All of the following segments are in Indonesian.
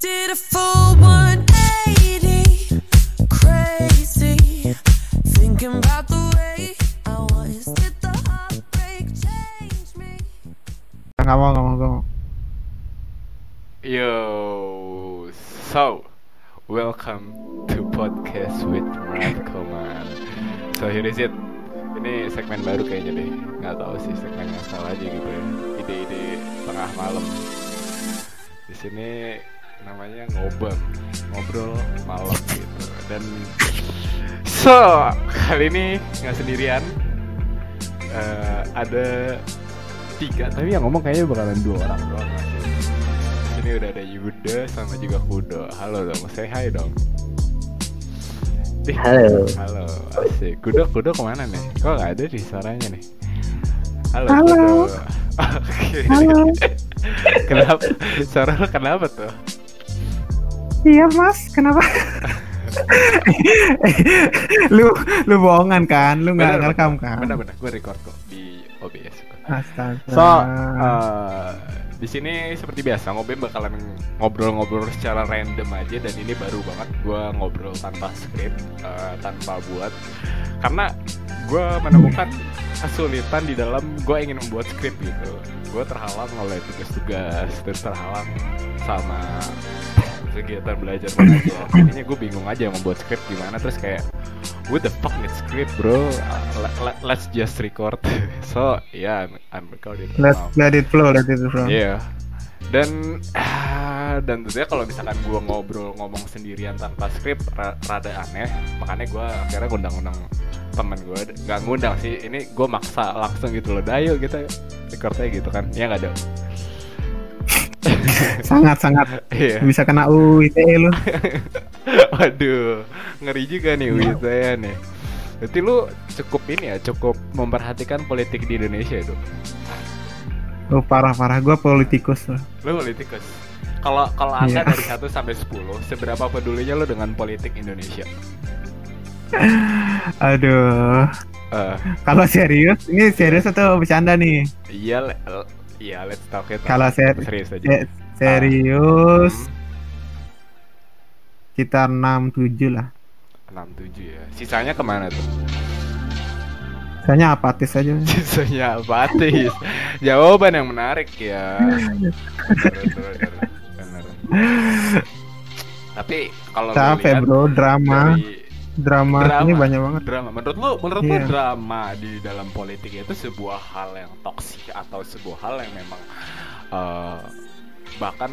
Did a full 180, crazy. Thinking about the way I was. Did the heartbreak change me? Gak mau, gak mau, gak mau. Yo, so welcome to podcast with Murad Koman. So here is it. Ini segmen baru kayaknya deh. Nggak tahu sih segmen yang salah aja gitu ya. Ide-ide tengah malam. Di sini namanya ngobam, ngobrol malam gitu. Dan so kali ini nggak sendirian. Eh, ada tiga, tapi yang ngomong kayaknya bakalan dua orang doang. Ini udah ada Yuda sama juga Kudo. Halo dong, say hi dong. Halo. Halo, asik. Kudo, Kudo ke mana nih? Kok nggak ada di suaranya nih? Halo, Halo. Kudo. Oke. Halo. kenapa? Suara lo kenapa tuh? Iya mas, kenapa? lu lu bohongan kan? Lu nggak ngerekam kan? Bener-bener, gue record kok di OBS. Astaga. So, uh, di sini seperti biasa ngobem bakalan ngobrol-ngobrol secara random aja dan ini baru banget gue ngobrol tanpa skrip, uh, tanpa buat, karena gue menemukan kesulitan di dalam gue ingin membuat skrip gitu. Gue terhalang oleh tugas-tugas, terus terhalang sama kegiatan belajar mengajar. Jadinya gue bingung aja membuat skrip gimana, terus kayak What the fuck need script bro? Uh, le- le- let's just record. so yeah, I'm, I'm recording. let now. let it flow, let it flow. Iya. Dan ah, dan tentunya kalau misalkan gua ngobrol ngomong sendirian tanpa skrip ra- rada aneh, makanya gua akhirnya ngundang-undang temen gue nggak ngundang sih ini gue maksa langsung gitu loh dayo kita recordnya gitu kan ya nggak ada Sangat sangat iya bisa kena UITE lu. waduh ngeri juga nih Wita ya nih Berarti lu cukup ini ya cukup memperhatikan politik di Indonesia itu Lu parah parah gua politikus lu. Lu politikus. Kalau kalau angka Iya. dari 1 sampai 10, seberapa pedulinya lu dengan politik Indonesia? Aduh. Eh, Kalau serius, ini serius atau bercanda nih? iya, iya, let's talk it. Kalau ser- serius aja. se- serius Hmm, sekitar 6 7 lah. 67 ya. Sisanya ke mana tuh? Soalnya apatis aja. Sisanya apatis. Jawaban yang menarik ya. Bener, bener, bener. Tapi kalau Capek lihat bro, drama. dari Drama, Drama. ini banyak banget. drama menurut lu menurut lu Iya. drama di dalam politik itu sebuah hal yang toksik atau sebuah hal yang memang eh, bahkan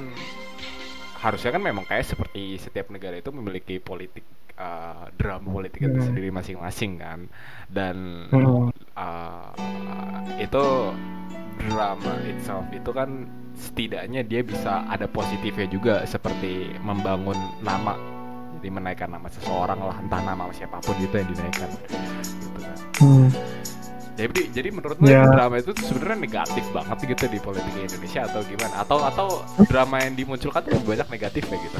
harusnya kan memang kayak seperti setiap negara itu memiliki politik eh, drama politik itu Hmm. sendiri masing-masing kan dan eh, itu drama itself itu kan setidaknya dia bisa ada positifnya juga seperti membangun nama jadi menaikkan nama seseorang lah entah nama siapa pun gitu yang dinaikkan gitu kan Hmm. jadi jadi menurut lo Ya. drama itu sebenarnya negatif banget gitu di politik Indonesia atau gimana atau atau drama yang dimunculkan tuh banyak negatif ya gitu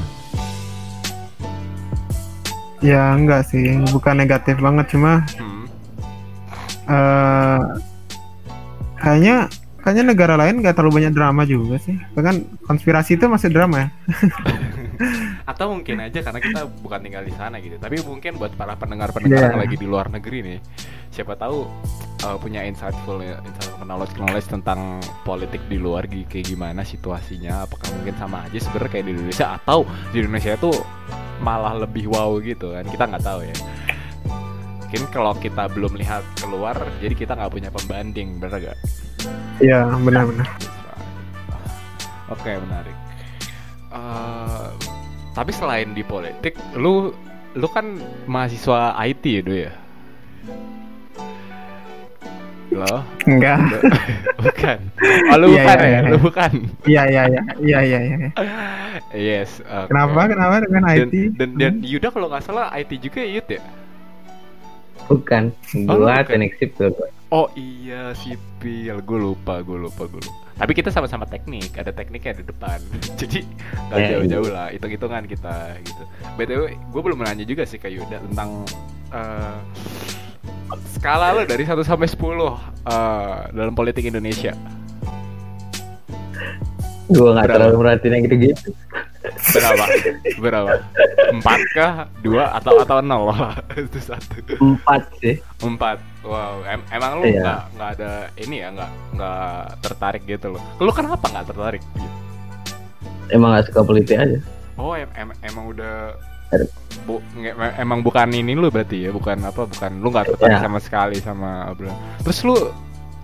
Ya enggak sih, bukan negatif banget cuma hmm. eh kayaknya kayaknya negara lain nggak terlalu banyak drama juga sih. Bahkan konspirasi itu masih drama ya. atau mungkin aja karena kita bukan tinggal di sana gitu tapi mungkin buat para pendengar-pendengar Iya. yang lagi di luar negeri nih siapa tahu uh, punya insightful insightful knowledge knowledge tentang politik di luar kayak gimana situasinya apakah mungkin sama aja sebenarnya kayak di Indonesia atau di Indonesia itu malah lebih wow gitu kan kita nggak tahu ya mungkin kalau kita belum lihat keluar jadi kita nggak punya pembanding bener gak? Iya benar-benar. Oke menarik. Eh, tapi selain di politik, lu lu kan mahasiswa IT ya do ya? Lo? Enggak. bukan. Oh lu Iya, bukan iya, ya? iya. Lu bukan. Iya iya iya iya iya. iya. yes. oke. Kenapa kenapa dengan Dan, IT? dan, dan Yuda kalau nggak salah IT juga ya Yud ya? Bukan, Oh, gua bukan. teknik sipil. Oh iya sipil, gue lupa, gue lupa, gue lupa. Tapi kita sama-sama teknik, ada tekniknya di depan. Jadi nggak Ya, jauh-jauh lah, hitung-hitungan kita gitu. btw, gue belum nanya juga sih ke Yuda tentang eh, skala lo dari 1 sampai 10 eh, dalam politik Indonesia. Nggak Berapa? terlalu merhatiin yang gitu-gitu. berapa? Berapa? Empat kah? Dua? Atau atau nol? Itu satu. Empat sih. empat. Wow. Em- emang lu Iya. nggak nggak ada ini ya? Nggak nggak tertarik gitu loh. Lu kenapa nggak tertarik? Emang gak suka politik aja. oh em- em- emang udah bu, emang bukan ini lu berarti ya? Bukan apa? Bukan lu nggak tertarik Iya. sama sekali sama obrolan terus lu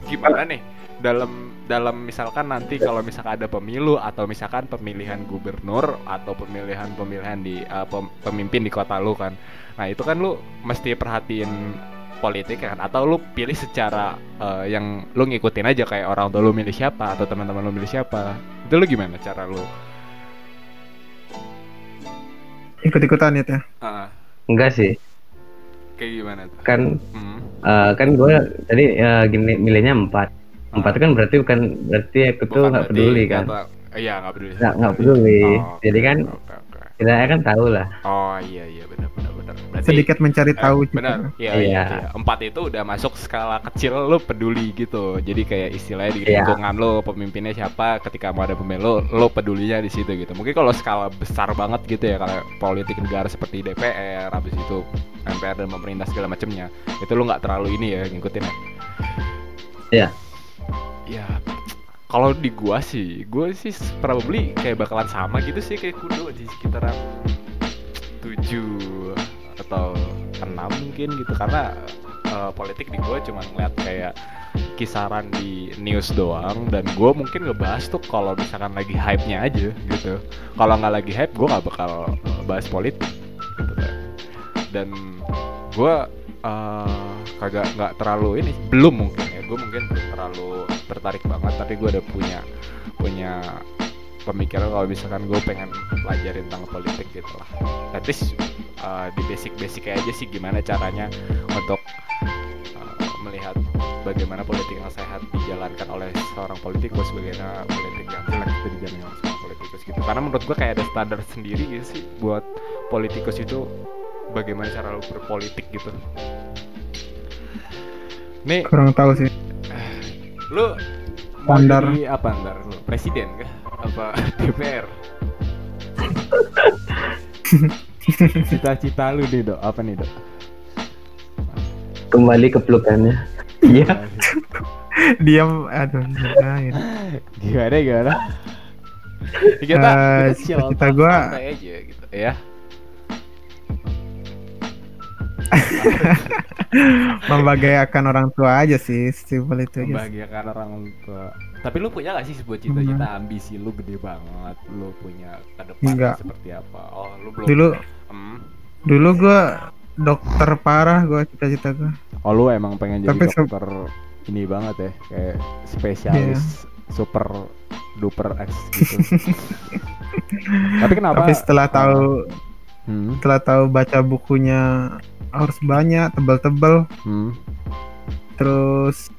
gimana nih dalam dalam misalkan nanti kalau misalkan ada pemilu atau misalkan pemilihan gubernur atau pemilihan pemilihan di uh, pem- pemimpin di kota lu kan nah itu kan lu mesti perhatiin politik kan atau lu pilih secara uh, yang lu ngikutin aja kayak orang tua lu milih siapa atau teman-teman lu milih siapa itu lu gimana cara lu Ikut-ikutan ya teh. Ah, Enggak sih. kayak gimana tuh Kan Hmm. eh, kan gue tadi eh, gini milihnya empat. Empat kan berarti bukan berarti aku tuh nggak peduli kan. iya nggak peduli Nggak nggak peduli. Oh, Jadi kan oke, oke. kita kan tahu lah. oh iya iya benar benar benar berarti Sedikit mencari eh, tahu gitu. benar iya Iya. iya iya. empat itu udah masuk skala kecil lu peduli gitu jadi kayak istilahnya di Iya. lingkungan lu pemimpinnya siapa ketika mau ada pemilu lu pedulinya di situ gitu mungkin kalau skala besar banget gitu ya kalau politik negara seperti DPR habis itu MPR dan pemerintah segala macamnya itu lu nggak terlalu ini ya ngikutin ya Iya. Ya kalau di gua sih gua sih probably kayak bakalan sama gitu sih kayak kudo di sekitaran 7 atau 6 mungkin gitu. Karena eh, politik di gua cuma ngeliat kayak kisaran di news doang. Dan gua mungkin ngebahas tuh kalau misalkan lagi hype-nya aja gitu. Kalau nggak lagi hype gua nggak bakal eh, bahas politik gitu kan. Dan gua eh, kagak nggak terlalu ini belum mungkin ya. Gue mungkin belum terlalu tertarik banget tapi gue udah punya punya pemikiran kalau misalkan gue pengen pelajarin tentang politik gitu lah. Least uh, di basic-basic aja sih gimana caranya untuk uh, melihat bagaimana politik yang sehat dijalankan oleh seorang politikus bagaimana politik yang jelek itu dijalankan oleh seorang politikus gitu. Karena menurut gue kayak ada standar sendiri gitu sih buat politikus itu bagaimana cara lu berpolitik gitu nih Kurang tahu sih. lu Standar. jadi apa ntar lu presiden kah apa DPR cita-cita lu nih dok apa nih dok Kembali ke pelukannya. Iya. Diam aduh. ngapain. gimana gimana kita, Eh, kita chill, cita-cita gua- aja gitu ya Membahagiakan orang tua aja sih, simpel itu membahagiakan orang tua tapi lu punya gak sih sebuah cita-cita ambisi lu gede banget lu punya ke depan Enggak. seperti apa oh lu belum Dulu Hmm. dulu gua dokter parah gua cita-cita gua. Oh lu emang pengen jadi Tapi se- dokter ini banget ya kayak spesialis Iya. super duper X gitu. Tapi kenapa? Tapi setelah tahu Hmm, setelah tahu baca bukunya harus banyak, tebal-tebal, hmm. terus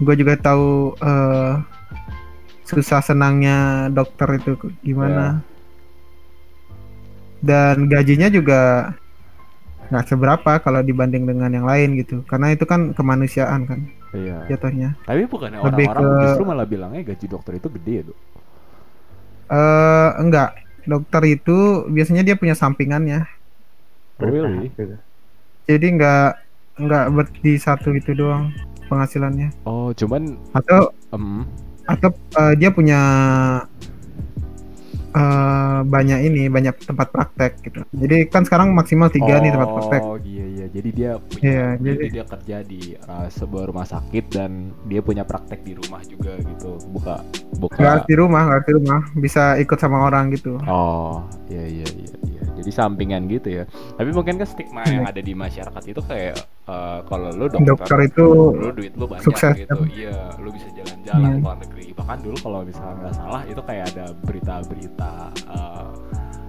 gue juga tahu eh, susah senangnya dokter itu gimana. Dan gajinya juga nggak seberapa kalau dibanding dengan yang lain gitu, karena itu kan kemanusiaan kan Iya. jatuhnya. Tapi Lebih orang-orang ke- justru malah bilangnya gaji dokter itu gede ya, Dok? Eh enggak, dokter itu biasanya dia punya sampingannya, Oh, really? jadi nggak nggak ber di satu itu doang penghasilannya. Oh, cuman Atau em, atau eh, dia punya eh, banyak ini banyak tempat praktek gitu jadi kan sekarang maksimal tiga nih tempat praktek Oh, iya iya. Jadi dia punya Iya, jadi, jadi- dia kerja di uh, sebuah rumah sakit dan dia punya praktek di rumah juga gitu. Buka buka nggak harus di rumah nggak harus di rumah bisa ikut sama orang gitu Oh, iya iya iya iya. Jadi sampingan gitu ya. Tapi mungkin kan stigma yang Iya. ada di masyarakat itu kayak eh, kalau lu dokter, dokter itu lu duit lu banyak sukses, gitu. kan? Iya, lu bisa jalan-jalan Iya. ke luar negeri. Bahkan dulu kalau misalnya nggak salah itu kayak ada berita-berita eh,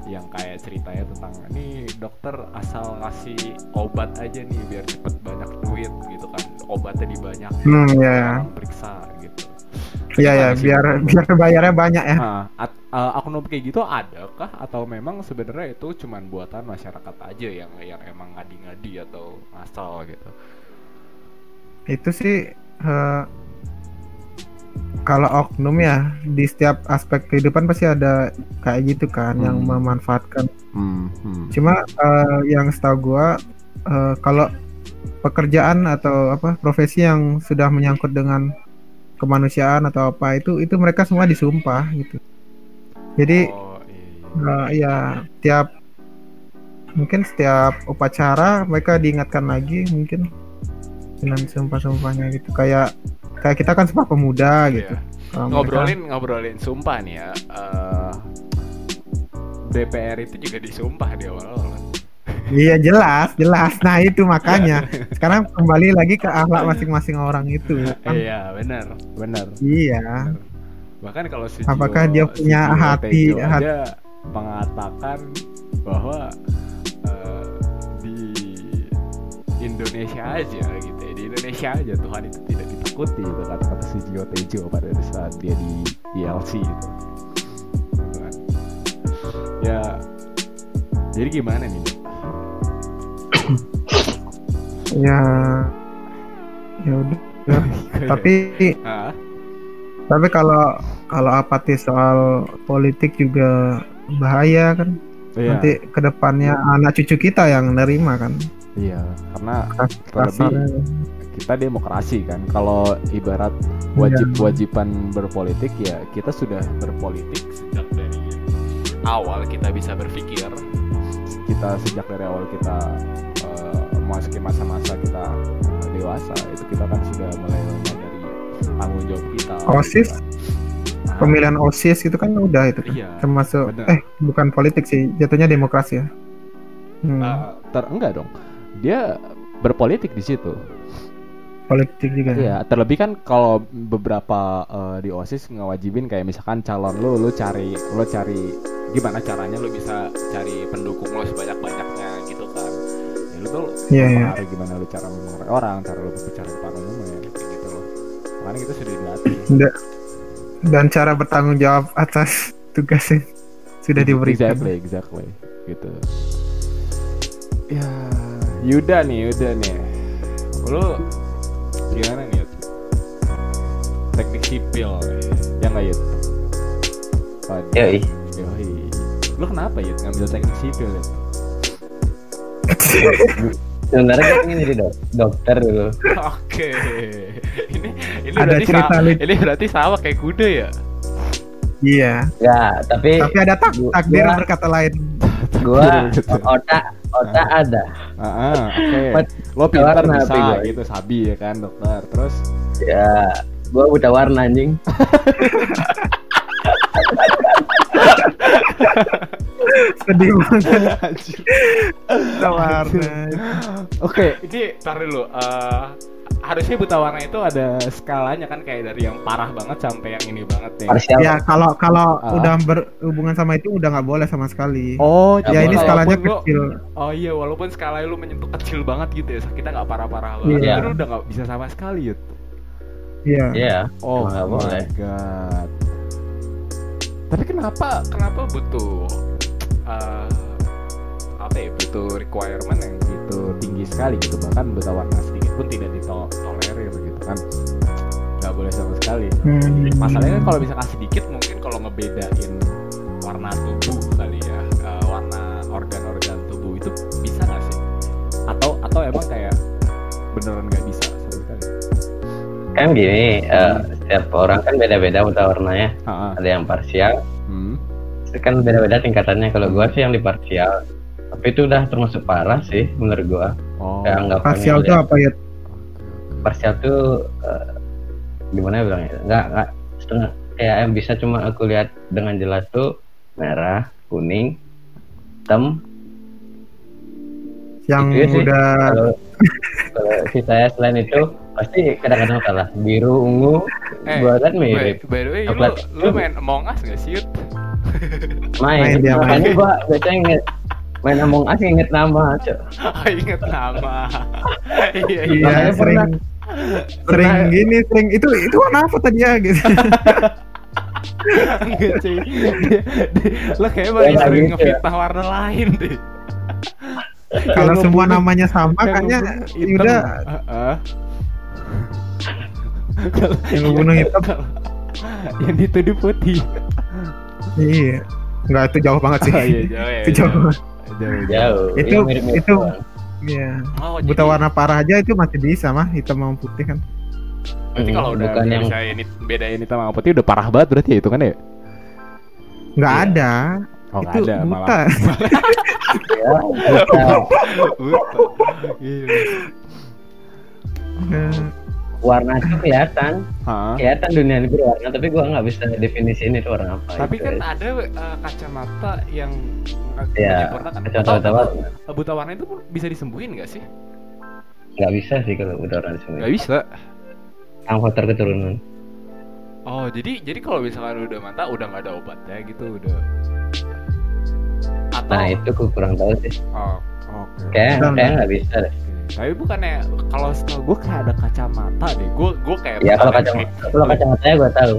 yang kayak ceritanya tentang ini dokter asal ngasih obat aja nih biar cepet banyak duit gitu kan. Obatnya dibanyakin. Hmm, iya. orang periksa. Iya ya biar lu? biar bayarnya banyak ya Nah, at- uh, kayak gitu adakah atau memang sebenarnya itu cuman buatan masyarakat aja yang yang emang ngadi-ngadi atau ngasal gitu? itu sih eh, kalau oknum ya di setiap aspek kehidupan pasti ada kayak gitu kan yang Hmm. memanfaatkan. Hmm, hmm. Cuma eh, yang setahu gua eh, kalau pekerjaan atau apa profesi yang sudah menyangkut dengan kemanusiaan atau apa itu itu mereka semua disumpah gitu. Jadi Oh, iya. eh, ya tiap mungkin setiap upacara mereka diingatkan lagi mungkin dengan sumpah-sumpahnya gitu kayak kayak kita kan sumpah pemuda gitu. Iya. Kalau mereka- ngobrolin ngobrolin sumpah nih ya eh, DPR itu juga disumpah di awal-awal Iya jelas, jelas. Nah itu makanya sekarang kembali lagi ke akhlak masing-masing orang itu. kan. iya benar benar Iya. bahkan kalau si Apakah dia punya hati- Tejo hati- aja mengatakan bahwa eh, di Indonesia aja gitu ya di Indonesia aja Tuhan itu tidak ditakuti gitu kata-kata si Gio Tejo pada saat dia di ILC gitu Gitu kan. ya jadi gimana nih? Ya. Ya udah. Tapi tapi kalau kalau apatis soal politik juga bahaya kan. iya, Nanti ke depannya anak cucu kita yang nerima kan. iya karena Terlebih Kasarnya. kita demokrasi kan kalau ibarat wajib-wajiban berpolitik ya kita sudah berpolitik sejak dari awal kita bisa berpikir kita sejak dari awal kita eh, memasuki masa-masa kita eh, dewasa itu kita kan sudah mulai menyadari tanggung jawab kita OSIS? kan. Nah, Pemilihan OSIS itu kan udah itu kan. iya Termasuk benar. eh bukan politik sih, jatuhnya demokrasi ya. Hmm, Eh, ter enggak dong dia berpolitik di situ politik juga. ya. Iya, terlebih kan kalau beberapa eh, di OSIS ngewajibin kayak misalkan calon lu lu cari lu cari gimana caranya lu bisa cari pendukung lo sebanyak-banyaknya gitu kan. Ya lu tuh Iya, iya. mempengaruhi gimana lu cara mempengaruhi orang, cara lu berbicara di depan umum ya kayak gitu loh. Makanya kita sudah dilatih. Da- dan cara bertanggung jawab atas tugas yang sudah diberikan. Exactly, exactly. Gitu. Ya, Yuda nih, Yuda nih. Lu gimana nih? Teknik sipil, ya nggak Yud? Waduh. Yoi. Lu kenapa Yud ngambil teknik sipil ya? Sebenarnya gue pengen jadi dok dokter dulu. Oke. Ini ini Ada berarti cerita sa- ini berarti sama kayak kuda ya? Iya. Ya, tapi Tapi ada tak Gua- takdir gua- berkata lain. gua otak otak ada. Ah, ah, oke. Mat- Lo pintar warna bisa gua. gitu, sabi ya kan dokter. Terus Ya, gua buta warna anjing. Sedih banget Anjir. warna. Oke, ini tar dulu. eh, harusnya buta warna itu ada skalanya kan kayak dari yang parah banget sampai yang ini banget nih. Ya kalau kalau Ah. udah berhubungan sama itu udah nggak boleh sama sekali. Oh, ya jadi ini walaupun skalanya lo- kecil. Oh iya, walaupun skalanya lu menyentuh kecil banget gitu ya, kita nggak parah-parah banget. Iya. Itu udah nggak bisa sama sekali, Yud. Iya. Iya. Oh Emang nggak my boleh. god. Tapi kenapa? Kenapa butuh eh, apa ya butuh requirement yang gitu tinggi sekali gitu? Bahkan buta warna sedikit pun tidak ditolerir gitu kan. Nggak boleh sama sekali. Hmm. masalahnya kan kalau misalkan sedikit mungkin kalau ngebedain warna tubuh kali ya eh, warna organ-organ tubuh itu bisa nggak sih? Atau atau emang kayak beneran nggak bisa Kan gini, eh, setiap orang kan beda-beda buta warnanya. Ah, ah. Ada yang parsial, Hmm. itu kan beda-beda tingkatannya. Kalau gua sih yang di parsial. Tapi itu udah termasuk parah sih menurut gua. oh Kayak anggapannya Parsial itu apa ya? parsial tuh eh, gimana ya bilangnya nggak nggak setengah kayak yang bisa cuma aku lihat dengan jelas tuh merah kuning hitam Yang Itu ya sih. udah kalau kalau si saya selain itu pasti kadang-kadang salah biru ungu Eh, gua kan By, mirip by the way, lu, Coklat. lu main Among Us gak sih? Main main, dia, main. makanya gua biasanya inget main Among Us inget nama cok Oh, inget nama. iya, iya. Iya, sering pernah- sering pernah- gini, sering itu itu warna apa tadi ya gitu. Enggak cuy. Lo kayak Ya, paling nggak sering gitu ya. ngefitnah warna lain deh. Kalau semua namanya sama kayaknya. Yuda Heeh. Kalau- yang ngebunuh hitam. kalau- yang dituduh putih. Iya. Enggak itu jauh banget sih. Oh iya, jauh ya. itu jauh. jauh. Jauh. Jauh. Itu- Iya, mirip-mirip itu- doang. Iya. Oh, Buta jadi- warna parah aja itu masih bisa mah hitam sama putih kan. Berarti Mm, kalau udah bukan yang bisa ini bedain hitam sama putih udah parah banget berarti ya itu kan ya? Enggak Iya. ada. Oh, itu nggak ada buta. malah. ya, buta. Buta. Iya. Warna itu kelihatan, Hah? kelihatan dunia ini berwarna, tapi gua nggak bisa definisiin itu warna apa. Tapi gitu. kan ada eh, kacamata yang ya, menyempurnakan. kacamata Atau- warna. atau buta warna itu bisa disembuhin nggak sih? Nggak bisa sih kalau udah warna semua. Nggak bisa. Yang faktor keturunan. Oh, jadi jadi kalau misalkan udah mata udah nggak ada obatnya gitu udah. Atau Nah itu gua kurang tahu sih. Oh, oke. Kayak Udah, kayak udah. nggak bisa deh. Tapi bukannya kalau setahu gue kayak ada kacamata deh. Gue gue kayak Ya kalau kacamata, kalau kacamatanya gua tahu.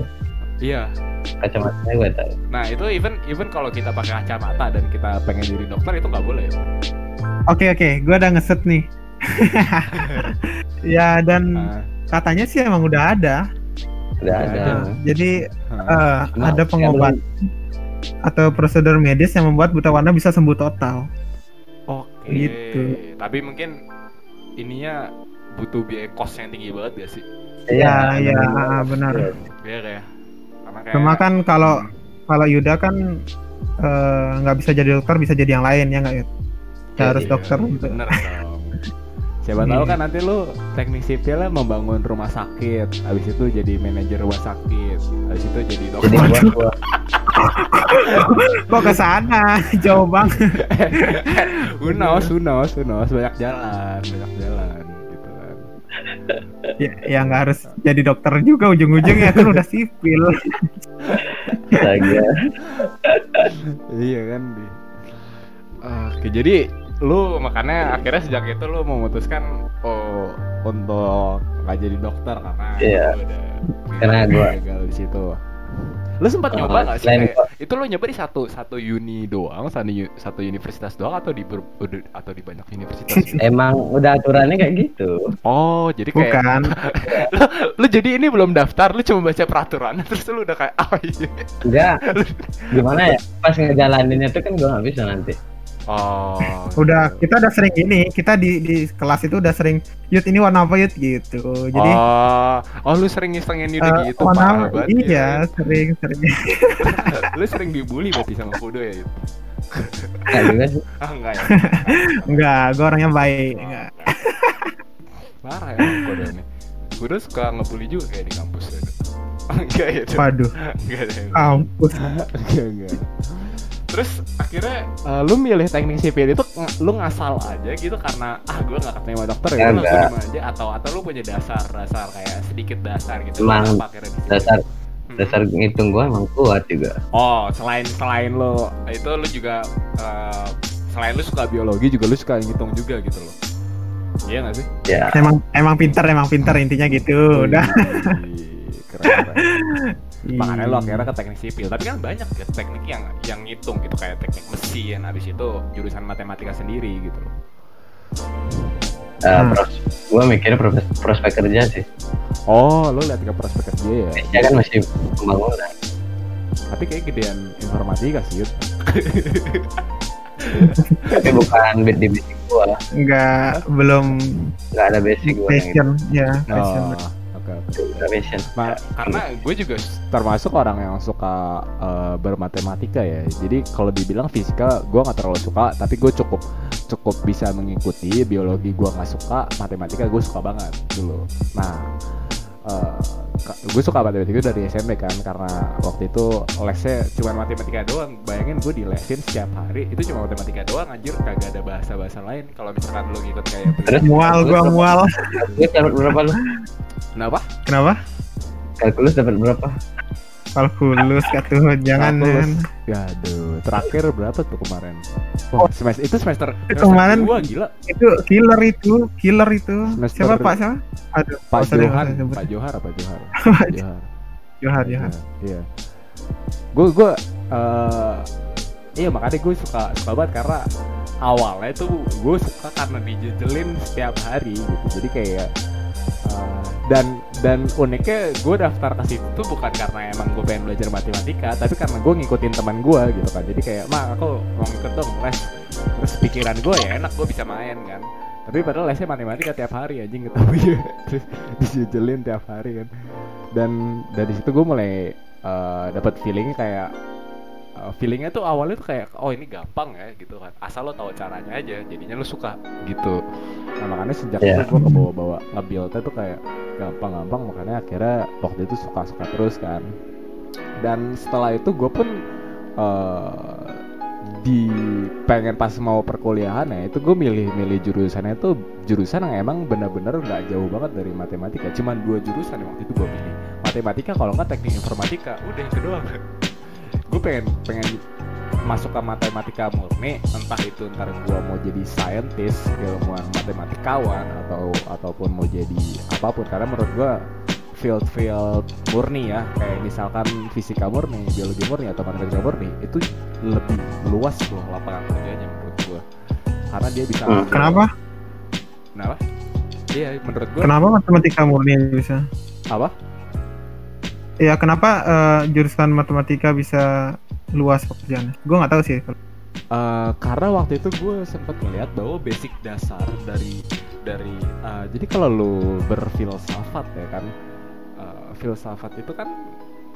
Iya. Kacamatanya gua tahu. Nah itu even even kalau kita pakai kacamata dan kita pengen jadi dokter itu nggak boleh. Oke oke, gua udah ngeset nih. ya dan Ah, katanya sih emang udah ada. Udah ada. ada. Nah, jadi ah. eh, Cuma ada pengobat atau prosedur medis yang membuat buta warna bisa sembuh total. Oke. Gitu. Tapi mungkin ininya butuh biaya kos yang tinggi banget gak sih? belum- Iya, iya, namanya- benar. Iya kayak. Karena kayak. Cuma kan kalau kalau Yuda kan eh, nggak bisa jadi dokter, bisa jadi yang lain ya nggak ya? Iya, harus Iya, dokter. Bener. Siapa tahu kan nanti lu teknik sipilnya membangun rumah sakit, habis itu jadi manajer rumah sakit, habis itu jadi dokter. Gua, Kok ke sana? Jauh banget. knows, who knows, banyak jalan, banyak jalan gitu kan. ya ya nggak harus jadi dokter juga ujung-ujungnya kan udah sipil. iya kan di. Oke, jadi lu makanya akhirnya sejak itu lu memutuskan oh untuk nggak jadi dokter karena Iya. lu udah Karena gua- gagal di situ. Lu sempat Oh, nyoba nggak sih selain kayak, itu lu nyoba di satu satu uni doang, satu, satu universitas doang atau di ber- atau di banyak universitas? gitu? Emang udah aturannya kayak gitu. oh, jadi kayak Bukan. lu, lu jadi ini belum daftar, lu cuma baca peraturan terus lu udah kayak ah iya. Enggak. Gimana ya? Pas ngejalaninnya tuh kan gua nggak bisa nanti. Oh. Udah kita udah sering ini, kita di di kelas itu udah sering Yud ini warna apa Yud gitu. Jadi oh, oh lu sering isengin eh, udah gitu warna parah iya ya. sering sering. lu sering dibully berarti sama Kudo ya Yud? Enggak juga sih. ah enggak ya Enggak, gue orangnya baik. Enggak. parah ya Kudo ini Kudo suka ngebully juga kayak di kampus ya enggak ya? Waduh, enggak yang- kampus. enggak enggak terus akhirnya eh, lu milih teknik sipil itu ng- lu ngasal aja gitu karena ah gue nggak keterima dokter ya gue langsung aja atau atau lu punya dasar dasar kayak sedikit dasar gitu Emang? Dasar Hmm. dasar ngitung gua emang kuat juga. Oh, selain selain lo itu lo juga eh, selain lo suka biologi juga lo suka ngitung juga gitu loh. Iya gak sih? Ya. Emang emang pinter, emang pinter intinya gitu. Udah. Wih, keren, keren. Makanya lo akhirnya ke teknik sipil. Tapi kan banyak ya teknik yang yang ngitung gitu kayak teknik mesin. Habis itu jurusan matematika sendiri gitu loh. Eh, Hmm. pros- gua mikirnya prospek, prospek kerja sih. Oh, lo lihat ke prospek kerja ya. Kerja kan masih pembangunan. Tapi kayak gedean informatika sih, Yud. Tapi bukan bid di basic gua. Enggak belum Nggak ada basic gua yang itu. passion ya, passion. Oh, oke. Ma- karena gue juga termasuk orang yang suka eh, bermatematika ya. Jadi kalau dibilang fisika gue nggak terlalu suka, tapi gue cukup cukup bisa mengikuti. Biologi gue nggak suka, matematika gue suka banget dulu. Nah, gue suka matematika itu dari SMP kan, karena waktu itu lesnya cuma matematika doang. Bayangin gue di lesin setiap hari itu cuma matematika doang, anjir kagak ada bahasa-bahasa lain. Kalau misalkan lo ngikut kayak Terus Mual gua kalkulus mual. Kalkulus dapat berapa lu? kenapa? Kenapa? Kalkulus dapat berapa? Kalkulus katuh jangan. Kalkulus. jangan. Ya aduh, terakhir berapa tuh kemarin? Oh, semester itu semester, semester kemarin- dua, gila. Itu killer itu, killer itu. Semester- Siapa Pak siapa? Aduh, Pak Johan, sebut. Pak Johar apa Johar? Pak Johar. Johar, Johar. Iya. Gue gue eh, iya makanya gue suka suka banget karena awalnya tuh gue suka karena dijejelin setiap hari gitu. Jadi kayak dan dan uniknya gue daftar ke situ bukan karena emang gue pengen belajar matematika tapi karena gue ngikutin teman gue gitu kan. Jadi kayak mak aku mau ngikut dong les. Terus pikiran gue ya enak gue bisa main kan. Tapi padahal lesnya matematika tiap hari anjing tapi ya terus dijejelin tiap hari kan. Dan dari situ gue mulai eh, dapat feelingnya kayak feelingnya tuh awalnya tuh kayak oh ini gampang ya gitu kan. Asal lo tahu caranya aja jadinya lo suka gitu. Nah makanya sejak Iya. itu gue kebawa-bawa nge-buildnya tuh kayak gampang-gampang makanya akhirnya waktu itu suka-suka terus kan. Dan setelah itu gue pun eh, di pengen pas mau perkuliahan ya itu gue milih-milih jurusannya itu jurusan yang emang bener-bener nggak jauh banget dari matematika. Cuman dua jurusan yang waktu itu gue pilih matematika kalau nggak teknik informatika udah itu doang gue pengen pengen masuk ke matematika murni entah itu ntar gue mau jadi scientist ilmuwan matematikawan atau ataupun mau jadi apa pun karena menurut gue field field murni ya kayak misalkan fisika murni biologi murni atau matematika murni itu lebih luas loh lapangan kerjanya menurut gue karena dia bisa Hmm. Kenapa? kenapa iya menurut gue Kenapa matematika murni bisa? apa Ya kenapa eh, jurusan matematika bisa luas pekerjaannya? Gue nggak tahu sih. Eh, karena waktu itu gue sempat melihat bahwa basic dasar dari dari eh, jadi kalau lu berfilsafat ya kan eh, filsafat itu kan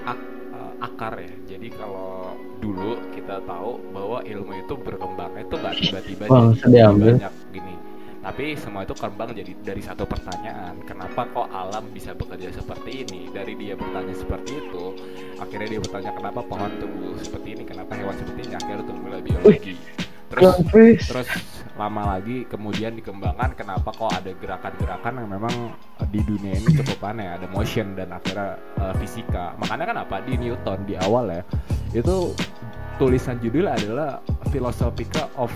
ak- eh, akar ya jadi kalau dulu kita tahu bahwa ilmu itu berkembangnya itu nggak tiba-tiba Bang, jadi banyak gini tapi semua itu kembang jadi dari satu pertanyaan kenapa kok alam bisa bekerja seperti ini? Dari dia bertanya seperti itu akhirnya dia bertanya kenapa pohon tumbuh seperti ini? Kenapa hewan seperti ini? Akhirnya tumbuhlah biologi terus terus lama lagi kemudian dikembangkan kenapa kok ada gerakan-gerakan yang memang eh, di dunia ini cukup aneh ada motion dan akhirnya eh, fisika. Makanya kan apa di Newton di awal ya itu tulisan judul adalah Philosophica of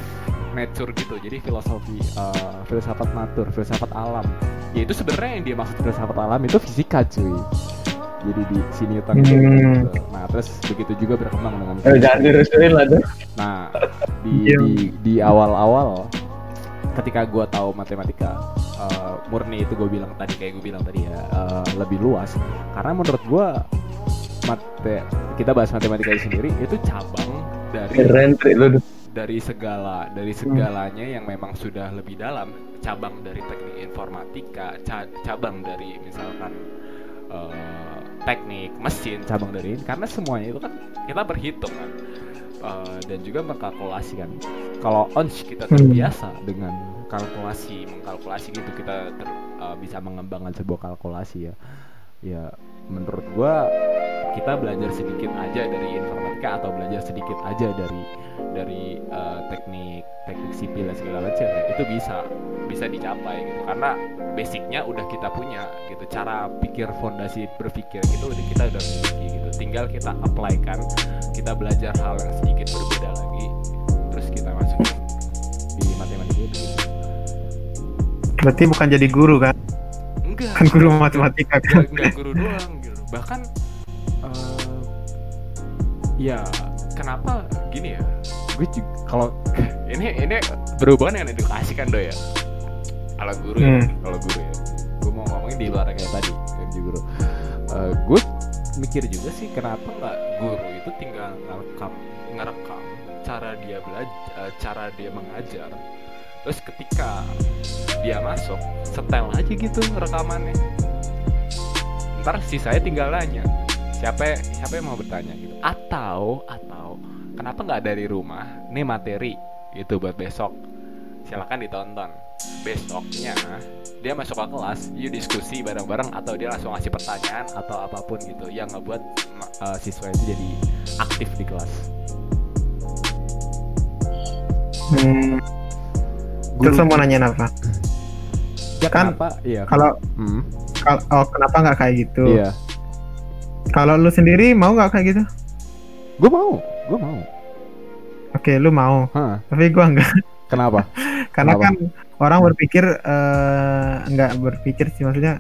Nature gitu jadi filosofi eh, filsafat natur filsafat alam ya itu sebenarnya yang dia maksud filsafat alam itu fisika cuy jadi di si Newton itu Hmm. gitu. nah terus begitu juga berkembang dengan Eh, jangan dirusuhin lah tuh. Nah, di Iya. di, di awal-awal ketika gua tahu matematika eh, murni itu gue bilang tadi kayak gue bilang tadi ya eh, lebih luas karena menurut gua mate kita bahas matematika itu sendiri itu cabang dari Keren lu. Dari segala dari segalanya yang memang sudah lebih dalam cabang dari teknik informatika ca- cabang dari misalkan eh, teknik mesin cabang dari ini karena semuanya itu kan kita berhitung kan. Eh, dan juga mengkalkulasi kan. Kalau ons kita Hmm. terbiasa dengan kalkulasi mengkalkulasi gitu kita ter- eh, bisa mengembangkan sebuah kalkulasi ya. Ya menurut gua kita belajar sedikit aja dari informatika atau belajar sedikit aja dari dari eh, teknik teknik sipil dan segala macam ya, itu bisa bisa dicapai gitu karena basicnya udah kita punya gitu cara pikir fondasi berpikir gitu udah kita udah miliki gitu tinggal kita apply kan kita belajar hal yang sedikit berbeda lagi terus kita masukin di matematika itu. Berarti bukan jadi guru kan? Enggak. Kan guru matematika kan? nggak nggak guru doang gitu. Bahkan eh, ya kenapa gini ya? Gue juga kalau ini ini berhubungan dengan edukasi kan do ya? Kalau guru ya Hmm. kalau guru ya. Gue mau ngomongin di luar kayak tadi di guru. Eh, gue mikir juga sih kenapa nggak guru itu tinggal ngerekam ngerekam cara dia belajar cara dia mengajar terus ketika dia masuk setel aja gitu rekamannya. Ntar si saya tinggal nanya siapa siapa yang mau bertanya? Gitu. Atau atau kenapa nggak dari rumah? Nih materi gitu buat besok. Silakan ditonton. Besoknya dia masuk ke kelas yuk diskusi bareng-bareng atau dia langsung ngasih pertanyaan atau apa pun gitu yang ngebuat eh, siswa itu jadi aktif di kelas. Hmm, terus mau nanyain apa? Ya, kan kenapa iya Kalau Hmm, kal- oh kenapa nggak kayak gitu? iya Kalau lu sendiri mau nggak kayak gitu? gue mau gue mau Oke, lu mau. Hah, Tapi gua enggak. kenapa Karena Kenapa? kan orang berpikir eh, nggak berpikir sih maksudnya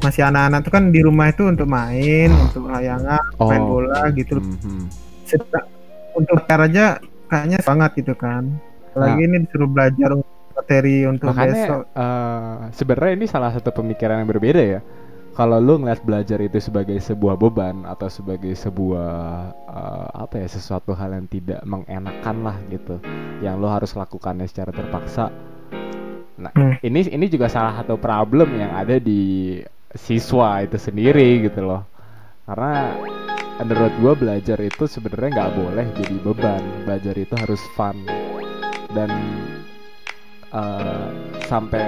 masih anak-anak tuh kan di rumah itu untuk main, untuk layangan, main Oh. bola gitu. Mhm. Sedang- untuk aja kayaknya sangat gitu kan. Lagi ini disuruh belajar materi untuk Makanya besok. eh, sebenarnya ini salah satu pemikiran yang berbeda ya. kalau lu ngeliat belajar itu sebagai sebuah beban atau sebagai sebuah eh, apa ya sesuatu hal yang tidak mengenakan lah gitu yang lu harus lakukannya secara terpaksa nah Hmm. ini ini juga salah satu problem yang ada di siswa itu sendiri gitu loh karena menurut gua belajar itu sebenarnya nggak boleh jadi beban belajar itu harus fun dan eh, sampai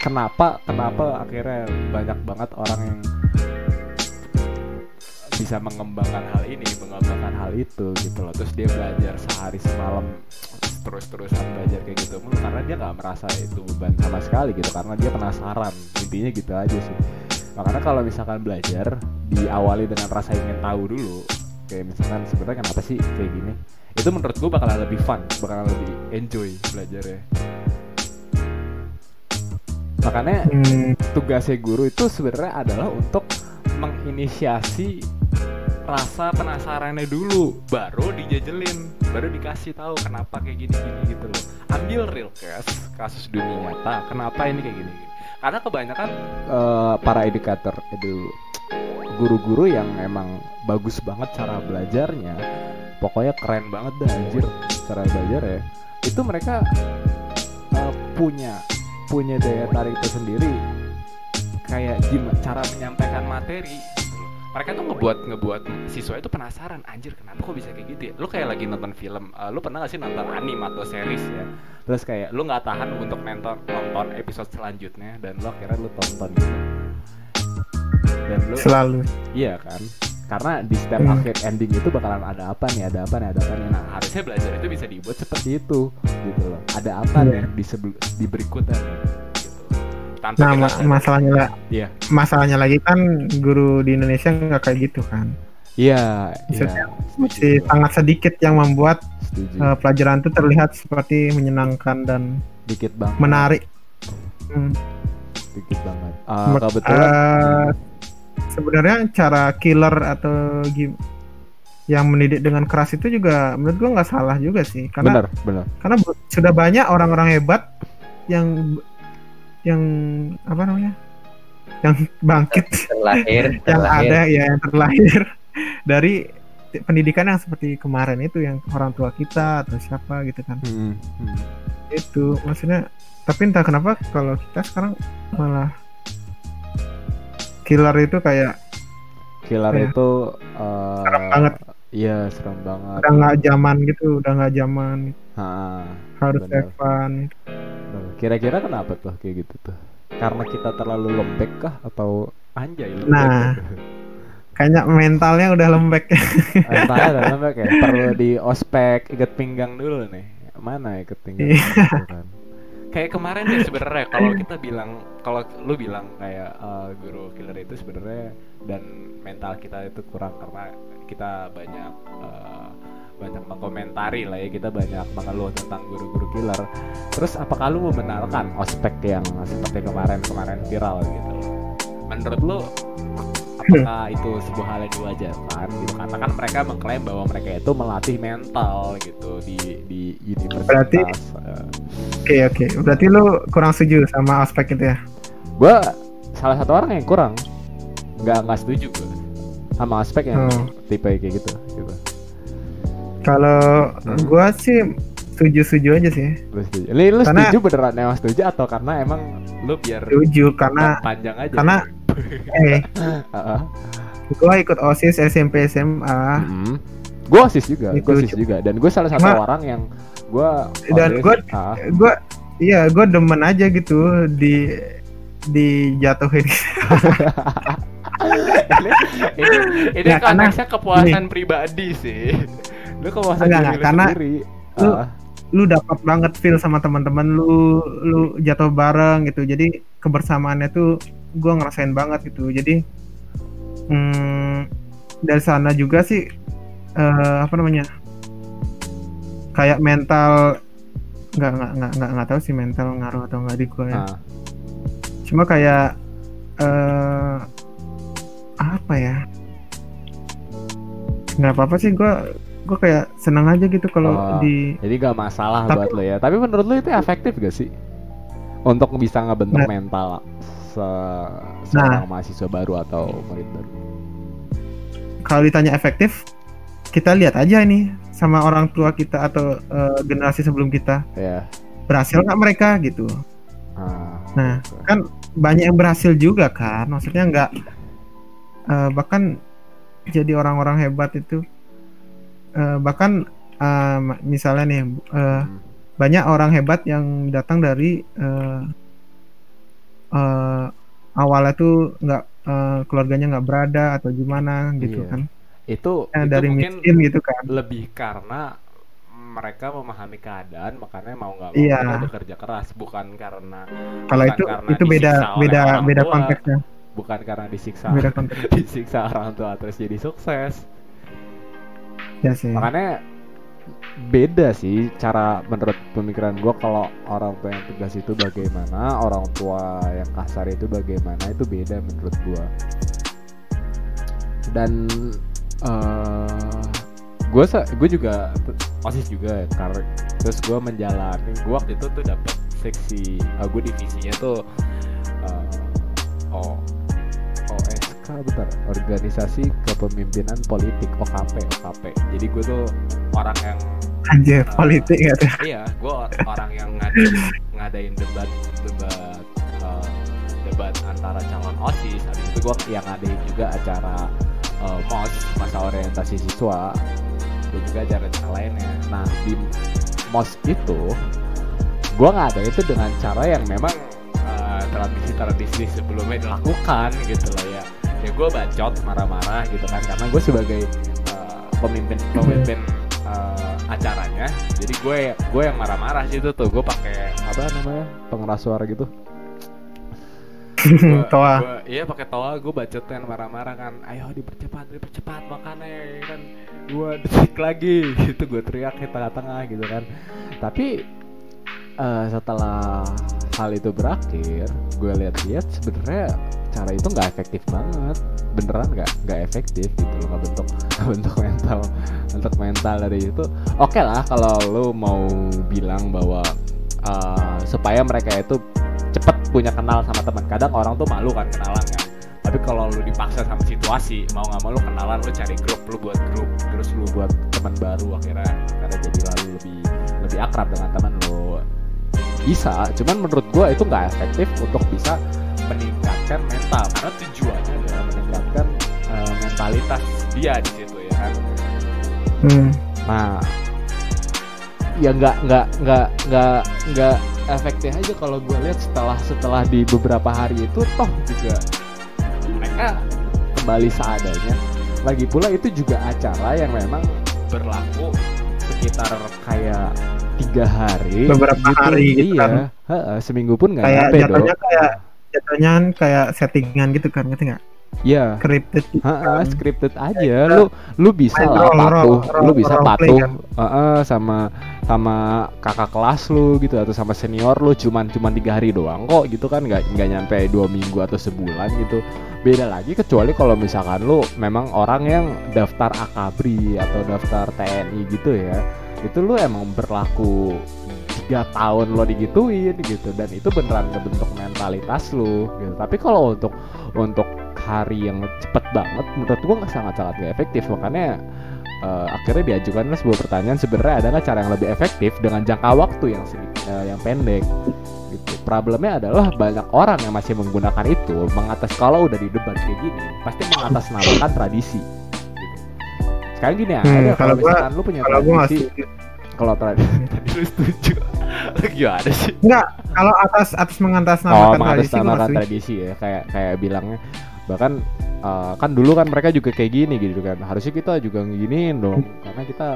kenapa kenapa akhirnya banyak banget orang yang bisa mengembangkan hal ini mengembangkan hal itu gitu loh. Terus dia belajar sehari semalam terus-terusan belajar kayak gitu mulu karena dia nggak merasa itu beban sama sekali gitu karena dia penasaran. Intinya gitu aja sih. Makanya kalau misalkan belajar diawali dengan rasa ingin tahu dulu kayak misalkan sebenarnya kenapa sih kayak gini itu menurut gue bakalan lebih fun bakalan lebih enjoy belajarnya. Makanya Hmm, tugasnya guru itu sebenarnya adalah untuk menginisiasi rasa penasarannya dulu baru dijajelin baru dikasih tahu kenapa kayak gini gini gitu loh. Ambil real case kasus dunia nyata kenapa ini kayak gini, gini. Karena kebanyakan eh, para educator itu guru-guru yang emang bagus banget cara belajarnya pokoknya keren banget dah anjir cara belajar ya itu mereka eh, punya punya daya tarik tersendiri kayak gimana cara menyampaikan materi. Mereka tuh ngebuat ngebuat siswa itu penasaran anjir kenapa kok bisa kayak gitu ya lu kayak lagi nonton film eh, lu pernah gak sih nonton anime atau series ya terus kayak lu nggak tahan untuk nonton nonton episode selanjutnya dan lu akhirnya lu tonton gitu dan lu selalu. Iya kan? Karena di step Hmm. akhir ending itu bakalan ada apa nih, ada apa nih, ada apa nih. Nah, harusnya belajar itu bisa dibuat seperti itu, gitu loh. Ada apa Iya. nih di sebelum di berikutnya nih. Tanpa Nah, kita ma- masalahnya lah, Iya. masalahnya lagi kan guru di Indonesia nggak kayak gitu kan. Iya, Setuju. Masih sangat sedikit yang membuat Setuju. eh, pelajaran itu terlihat seperti menyenangkan dan Dikit banget. menarik. Hmm. Dikit banget. Ah, Mek- kebetulan eh, sebenarnya cara killer atau yang mendidik dengan keras itu juga menurut gua nggak salah juga sih karena benar, benar. karena sudah banyak orang-orang hebat yang yang apa namanya yang bangkit terlahir yang terlahir ada ya yang terlahir dari pendidikan yang seperti kemarin itu yang orang tua kita atau siapa gitu kan Hmm, hmm. itu maksudnya tapi entah kenapa kalau kita sekarang malah killer itu kayak Killer Iya. itu eh, Serem banget. Iya, serem banget. udah nggak zaman gitu udah nggak zaman Ha, harus Benar. have fun Bener. Kira-kira kenapa tuh kayak gitu tuh? Karena kita terlalu lembek kah atau anjay lembek? Nah. kayaknya mentalnya udah lembek Entahnya udah lembek ya. Perlu di ospek ikat pinggang dulu nih. Mana ikat pinggang? Iya. gitu kan. Kayak kemarin deh sebenarnya kalau kita bilang kalau lu bilang kayak eh, guru killer itu sebenarnya dan mental kita itu kurang karena kita banyak eh, banyak mengkomentari lah ya kita banyak mengeluh tentang guru-guru killer. Terus apakah lu membenarkan ospek yang seperti kemarin-kemarin viral gitu? Menurut lu apakah itu sebuah hal yang diwajarkan gitu karena kan mereka mengklaim bahwa mereka itu melatih mental gitu di di universitas Berarti- Eh, oke oke berarti lu kurang setuju sama aspek itu ya gua salah satu orang yang kurang nggak nggak setuju gua sama aspek yang Oh. tipe kayak gitu gitu kalau Hmm. gua sih setuju setuju aja sih lu setuju lu, lu Karena- setuju beneran emang setuju atau karena emang lu biar setuju karena panjang aja karena eh Heeh. gua ikut osis SMP SMA Mm-mm. Gua osis juga, osis cuma- juga, dan gue salah satu cuma- orang yang gua Dan osis, gua- ah, iya gua demen aja gitu di dijatuhin. Ini ini, ini Ya, konteksnya kepuasan pribadi sih. Lu kepuasan Enggak, diri enggak, karena sendiri. lu- Ah, lu dapat banget feel sama teman-teman lu lu jatuh bareng gitu. Jadi kebersamaannya tuh gua ngerasain banget gitu. Jadi hmm, dari sana juga sih eh, apa namanya kayak mental nggak nggak nggak nggak nggak tahu sih mental ngaruh atau nggak di gua ya ah. cuma kayak eh apa ya nggak apa-apa sih gua gua kayak senang aja gitu kalau Oh. di Jadi gak masalah Tapi- buat lo ya. Tapi menurut lu itu efektif gak sih? Untuk bisa ngebentuk Nah. mental se- seorang mahasiswa baru atau murid baru? Kalau ditanya efektif, kita lihat aja ini sama orang tua kita atau eh, generasi sebelum kita Ya. berhasil nggak mereka gitu. Ah, Nah, oke. kan banyak yang berhasil juga kan maksudnya nggak eh, bahkan jadi orang-orang hebat itu eh, bahkan ma- misalnya nih eh, Hmm. banyak orang hebat yang datang dari eh, eh, awalnya tuh nggak eh, keluarganya nggak berada atau gimana gitu Iya. kan itu, Eh, itu dari mungkin miskin gitu kan. lebih karena mereka memahami keadaan makanya mau nggak mau Iya. bekerja keras bukan karena kalau bukan itu karena itu beda beda beda tua. konteksnya. bukan karena disiksa beda konteks disiksa orang tua terus jadi sukses. Ya sih. Makanya beda sih cara menurut pemikiran gua kalau orang tua yang tegas itu bagaimana orang tua yang kasar itu bagaimana itu beda menurut gua. Dan eh gue gue juga osis juga ya, karena terus gue menjalani gue waktu itu tuh dapet seksi uh, gue divisinya tuh eh, oh OSK bentar organisasi kepemimpinan politik OKP OKP jadi gue tuh orang yang anjir eh, politik ya tuh? iya gue orang yang ngadain ngadain debat debat eh, debat antara calon osis habis itu gue yang ngadain juga acara eh, mos masa orientasi siswa dan juga acara-acara lainnya. Nah di mos itu gue ngadain itu dengan cara yang memang eh, tradisi-tradisi sebelumnya dilakukan gitu loh ya. Ya gue bacot marah-marah gitu kan karena gue sebagai eh, pemimpin pemimpin eh, acaranya jadi gue gue yang marah-marah situ tuh. Gue pakai apa namanya pengeras suara gitu Gua- toa. gua- iya pakai toa gue bacotin marah-marah kan. Ayo dipercepat dipercepat makannya kan. Gue detik lagi. Gitu gue teriak di tengah-tengah gitu kan. Tapi eh, setelah hal itu berakhir gue lihat-lihat sebenarnya cara itu nggak efektif banget. Beneran nggak nggak efektif gitu loh nggak bentuk bentuk mental untuk mental dari itu. Oke lah kalau lo mau bilang bahwa eh, supaya mereka itu cepet punya kenal sama teman kadang orang tuh malu kan kenalan kan. Tapi kalau lu dipaksa sama situasi mau nggak mau lu kenalan lu cari grup lu buat grup. Terus lu buat teman baru akhirnya karena jadi lalu lebih lebih akrab dengan teman lu. Bisa cuman menurut gua itu nggak efektif untuk bisa meningkatkan mental. Karena tujuannya adalah meningkatkan eh, mentalitas dia di situ ya kan? Hmm. Nah, ya nggak nggak nggak nggak nggak efektif aja kalau gue lihat setelah setelah di beberapa hari itu toh juga mereka kembali seadanya. Lagi pula itu juga acara yang memang berlaku sekitar kayak tiga hari. Beberapa hari gitu iya. kan. Heeh, seminggu pun nggak kayak nyampe dong. kayak jatuhnya kan kayak settingan gitu kan ngerti nggak Iya. scripted gitu Heeh, kan. scripted aja. Lu lu bisa Main lah patuh, role, lu bisa role play patuh kan. sama sama kakak kelas lu gitu atau sama senior lu cuman cuman tiga hari doang kok gitu kan nggak nggak nyampe dua minggu atau sebulan gitu beda lagi kecuali kalau misalkan lu memang orang yang daftar akabri atau daftar TNI gitu ya itu lu emang berlaku tiga tahun lo digituin gitu dan itu beneran ngebentuk mentalitas lu gitu. Tapi kalau untuk untuk hari yang cepet banget menurut gua nggak sangat sangat nggak efektif. Makanya eh, akhirnya diajukanlah sebuah pertanyaan sebenarnya ada nggak cara yang lebih efektif dengan jangka waktu yang sedikit eh, yang pendek gitu. Problemnya adalah banyak orang yang masih menggunakan itu mengatas kalau udah di debat kayak gini pasti mengatasnamakan tradisi gitu. sekarang gini ya Hmm, ada kalau kalau gua- misalkan lu punya kalau tradisi kalau tradisi tadi lu setuju gimana sih? Enggak, kalau atas atas oh mengatasnamakan tradisi gue nggak mengatasnamakan tradisi. ya kayak kayak bilangnya. Bahkan eh, kan dulu kan mereka juga kayak gini gitu kan. Harusnya kita juga nginiin dong karena kita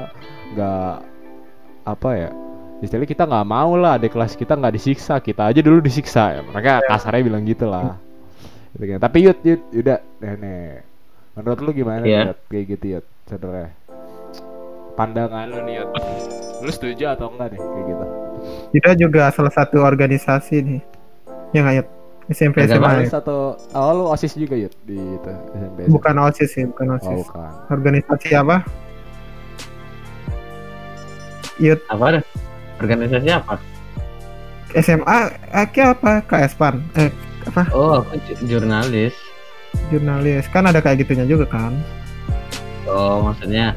nggak apa ya istilahnya kita nggak mau lah adik kelas kita nggak disiksa kita aja dulu disiksa ya. mereka kasarnya bilang gitu lah. Gitu kan. tapi yud yud udah nenek menurut lu gimana Iya. Yud? kayak gitu yud sebenarnya pandangan lu nih yud. Lu setuju atau enggak nih kayak gitu Kita juga salah satu organisasi nih. Ya nggak Yud? SMP SMA. Ya? satu oh lu osis juga yud di itu SMP Bukan OSIS sih, bukan oh, OSIS. bukan Organisasi apa? Yud apa ada organisasi apa SMA, eh, kayak apa? KSPAN. Eh, apa Oh, aku jurnalis. jurnalis kan ada kayak gitunya juga kan Oh, maksudnya.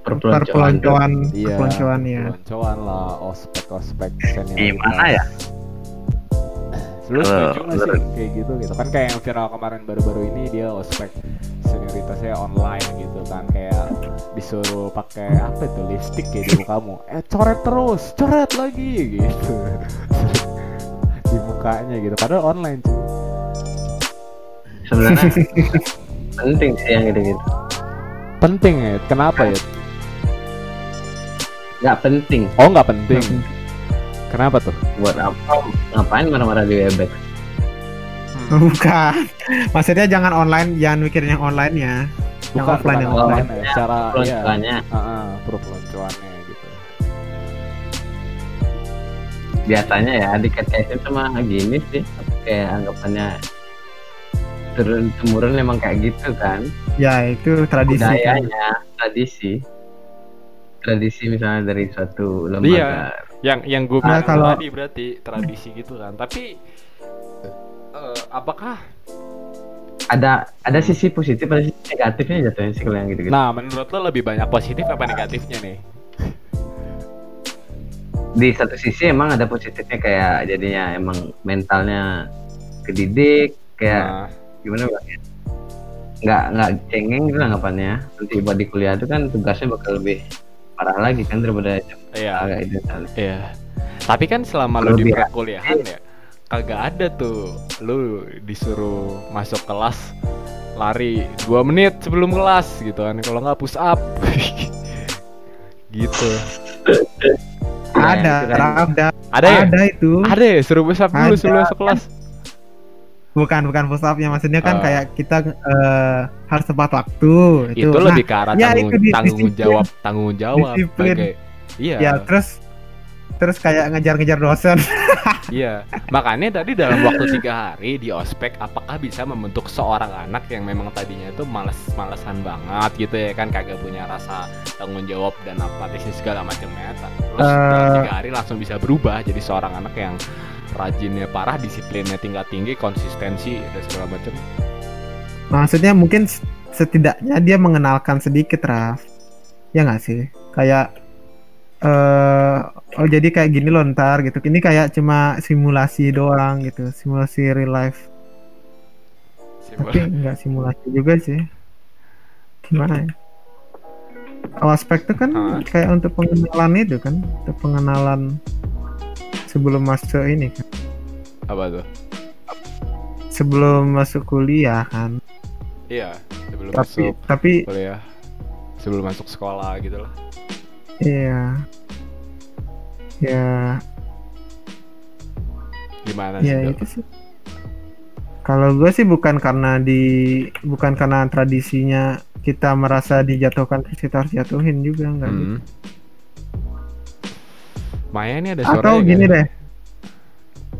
Perpeloncoan. perpeloncoan Iya, perpeloncoan ya peloncoan lah, ospek ospek senioritas. Gimana ya? Lu setuju nggak sih kayak gitu gitu kan kayak yang viral kemarin baru-baru ini dia ospek senioritasnya online gitu kan kayak disuruh pakai apa itu lipstick ya di mukamu eh coret terus coret lagi gitu di mukanya gitu padahal online cuy Sebenarnya penting sih yang gitu-gitu. penting ya kenapa ya Nggak penting. oh nggak penting kenapa tuh Buat apa? Ngapain marah-marah di Webex? bukan maksudnya jangan online jangan mikirin yang online ya yang bukan offline bukan yang offline ya, secara iya Peloncoannya Heeh, perpeloncoannya gitu biasanya ya dikait-kaitin sama gini sih. Kayak anggapannya turun temurun memang kayak gitu kan. ya itu tradisi kan. Budayanya, tradisi. Tradisi misalnya dari suatu lembaga. Iya. yang yang gue Nah, bilang kalau- tadi berarti tradisi gitu kan tapi eh, apakah Ada ada sisi positif, ada sisi negatifnya jatuhnya sih kalau yang gitu-gitu. nah menurut lo lebih banyak positif apa negatifnya nih di satu sisi emang ada positifnya kayak jadinya emang mentalnya kedidik kayak Nah, gimana Bang? ya? nggak nggak cengeng gitu anggapannya nanti buat di kuliah itu kan tugasnya bakal lebih parah lagi kan daripada iya. kan. Iya. Tapi kan selama lo di perkuliahan ya kagak ada tuh. Lu disuruh masuk kelas lari dua menit sebelum kelas gitu kan. Kalau nggak push up gitu. Nah, ada kan. ada. Ada ya? Ada itu. Ada ya? Suruh push up dulu Ada. sebelum masuk kelas bukan bukan push up ya maksudnya kan Ah. kayak kita eh, harus tepat waktu itu, Nah, lebih ke arah ya, tanggung, itu di- tanggung disiplin. jawab tanggung jawab Disiplin. iya ya terus terus kayak ngejar-ngejar dosen iya makanya tadi dalam waktu tiga hari di ospek apakah bisa membentuk seorang anak yang memang tadinya itu males malesan banget gitu ya kan kagak punya rasa tanggung jawab dan apatisnya segala macamnya terus dalam Eh. tiga hari langsung bisa berubah jadi seorang anak yang rajinnya parah disiplinnya tingkat tinggi konsistensi dan segala macam. Maksudnya mungkin setidaknya dia mengenalkan sedikit Raf. Ya nggak sih? Kayak eh oh jadi kayak gini loh ntar gitu. Ini kayak cuma simulasi doang gitu simulasi real life. Tapi nggak simulasi juga sih. Gimana ya? Oh, aspek itu kan Hah? kayak untuk pengenalan itu kan untuk pengenalan sebelum masuk ini. Kan apa tuh? Sebelum masuk kuliah kan. Iya sebelum tapi masuk tapi kuliah. Sebelum masuk sekolah gitu lah. Iya. Ya. Gimana ya sih itu sih. Kalau gue sih bukan karena di bukan karena tradisinya kita merasa dijatuhkan terus kita harus jatuhin juga enggak gitu. Maya ini ada suara atau gini deh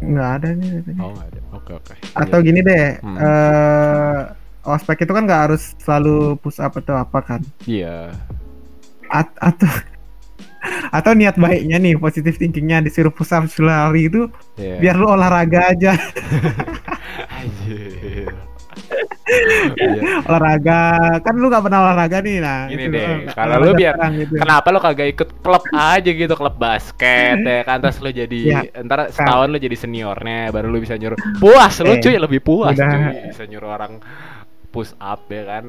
nggak ada nih katanya. Oh nggak ada. Oke oke. atau gini deh Hmm. eh ospek itu kan nggak harus selalu push up atau apa kan Iya. At- atau atau niat baiknya nih positif thinkingnya disuruh push up lari itu Iya. biar lu olahraga aja Anjir. Iya. olahraga kan lu nggak pernah olahraga nih nah Gini itu, deh, eh, kalau lu biar- sekarang gitu. Kenapa lo kagak ikut klub aja gitu klub basket ya kan terus lo jadi Iya. ntar setahun lo jadi seniornya baru lo bisa nyuruh puas Eh, cuy lebih puas udah. cuy bisa nyuruh orang push up ya kan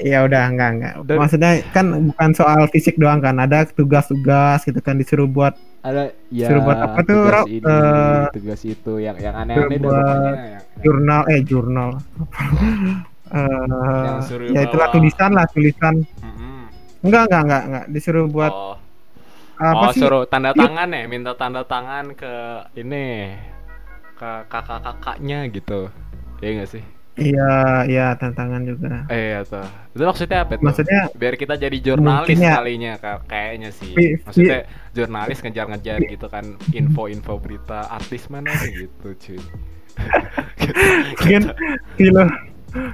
ya udah enggak enggak. Dan- maksudnya kan bukan soal fisik doang kan ada tugas-tugas gitu kan disuruh buat ada ya Suruh buat apa tuh, tugas ini Eh, tugas itu yang yang aneh-aneh buat yang, yang- jurnal eh jurnal. Yang suruh ya itulah bawa- tulisan lah tulisan. Mm-mm. enggak enggak enggak enggak. Disuruh buat oh, apa oh sih? suruh tanda tangan ya minta tanda tangan ke ini ke kakak-kakaknya gitu. Ya enggak sih iya iya tantangan juga. Eh iya tuh. Itu maksudnya apa tuh? Maksudnya biar kita jadi jurnalis ya. kalinya ka- kayaknya sih. Maksudnya jurnalis ngejar-ngejar gitu kan info-info berita artis mana gitu cuy. Mungkin filo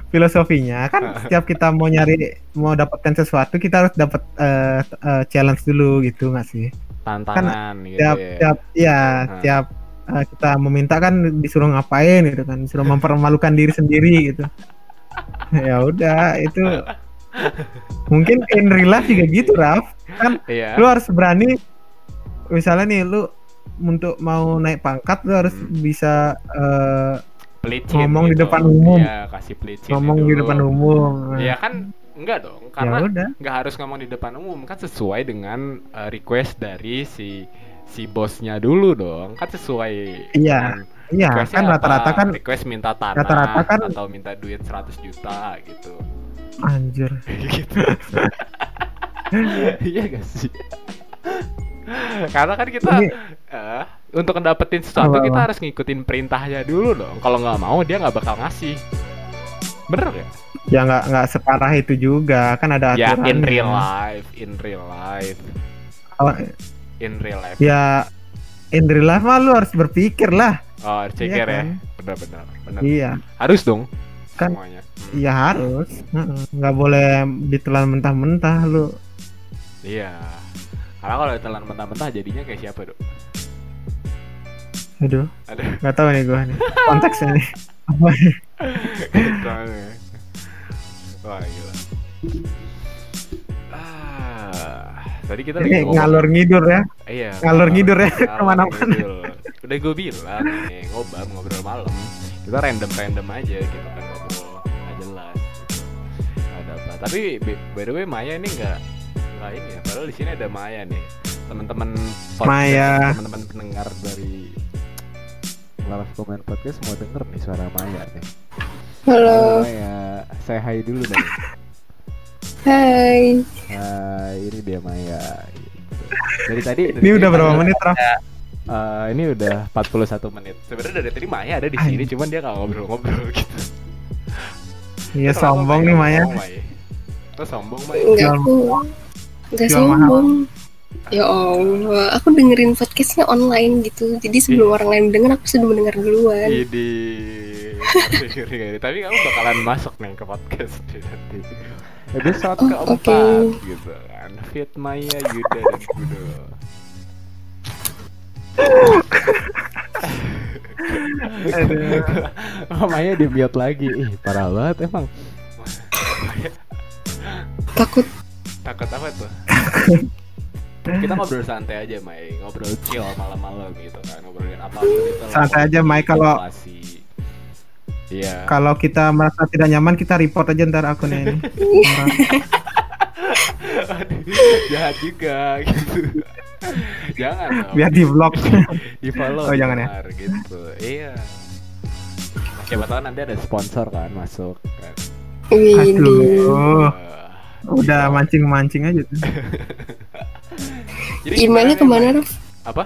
filosofinya kan setiap kita mau nyari mau dapatkan sesuatu kita harus dapat eh, eh, challenge dulu gitu nggak sih? Tantangan gitu tiap ya. tiap ya Nah. tiap eh, kita meminta kan disuruh ngapain gitu kan disuruh mempermalukan diri sendiri gitu ya udah itu mungkin in real life juga gitu Raf kan Iya. lu harus berani misalnya nih lu untuk mau naik pangkat lu harus Hmm. bisa eh, Pelicin ngomong di gitu. depan umum. Iya, kasih pelicin ngomong di depan umum Iya kan enggak dong, ya karena udah nggak harus ngomong di depan umum kan sesuai dengan uh, request dari si si bosnya dulu dong kan sesuai Iya, iya kan apa. rata-rata kan request minta tanah rata-rata kan- atau minta duit 100 juta gitu. Anjir. Gitu. Iya gak sih? Karena kan kita Ini- eh, untuk ngedapetin sesuatu Apa-apa? kita harus ngikutin perintahnya dulu dong. Kalau nggak mau dia nggak bakal ngasih. Bener gak? ya nggak nggak separah itu juga. Kan ada ya aturannya. in real life in real life. Kalau- in real life. Ya in real life mah lu harus berpikir lah. Oh ceker Iya ya. kan? benar-benar benar. Iya. Harus dong Kan- semuanya. Hmm. iya harus. Nggak boleh ditelan mentah-mentah lu. Iya. Karena kalau ditelan mentah-mentah jadinya kayak siapa dok? Aduh. Ada. Nggak tahu nih gua nih. Konteksnya nih? Apa. Wah gila. Ah, tadi kita lagi ngomong- ngalor ngidur ya Iya. ngalor ngidur ya, ke mana-mana. Udah gue bilang nih ngobam ngobrol malam. Kita random random aja gitu kan ngobrol nggak jelas. Gitu. Nggak ada apa. Tapi by- the way Maya ini nggak nggak ini ya. Padahal di sini ada Maya nih. Teman-teman podcast, Maya. teman-teman pendengar dari Laras Komen Podcast mau denger nih suara Maya nih. Halo, Maya, saya hai dulu dong. hai. Hai, ini dia Maya. Dari tadi dari ini tadi udah berapa menit Raf Eh, ini udah 41 menit. Sebenarnya dari tadi Maya ada di sini, cuman dia nggak ngobrol-ngobrol gitu. iya sombong nih Maya? Lo sombong Maya? Enggak aku enggak sombong. Ya Allah, aku dengerin podcastnya online gitu. Jadi sebelum orang lain denger, aku sudah mendengar duluan. Ngeri. Tapi kamu bakalan masuk nih ke podcast nih nanti. Episode Oh, keempat oke. gitu kan. Fit Maya, Yuda dan Gudo. Oh, Maya di mute lagi. Ih, parah banget emang. Takut takut apa tuh? kita ngobrol santai aja, Mai. Ngobrol chill malam-malam gitu kan. Ngobrolin apa gitu. Santai aja, Mai, kalau- Iya. kalau kita merasa tidak nyaman kita report aja ntar akunnya ini jahat juga gitu. jangan dong. biar di vlog di follow Oh, jangan ya? gitu. Iya. Siapa tahu nanti ada sponsor kan masuk kan. Aduh Wah, udah mancing-mancing aja tuh. Jadi Emailnya ke mana? Raf? Apa?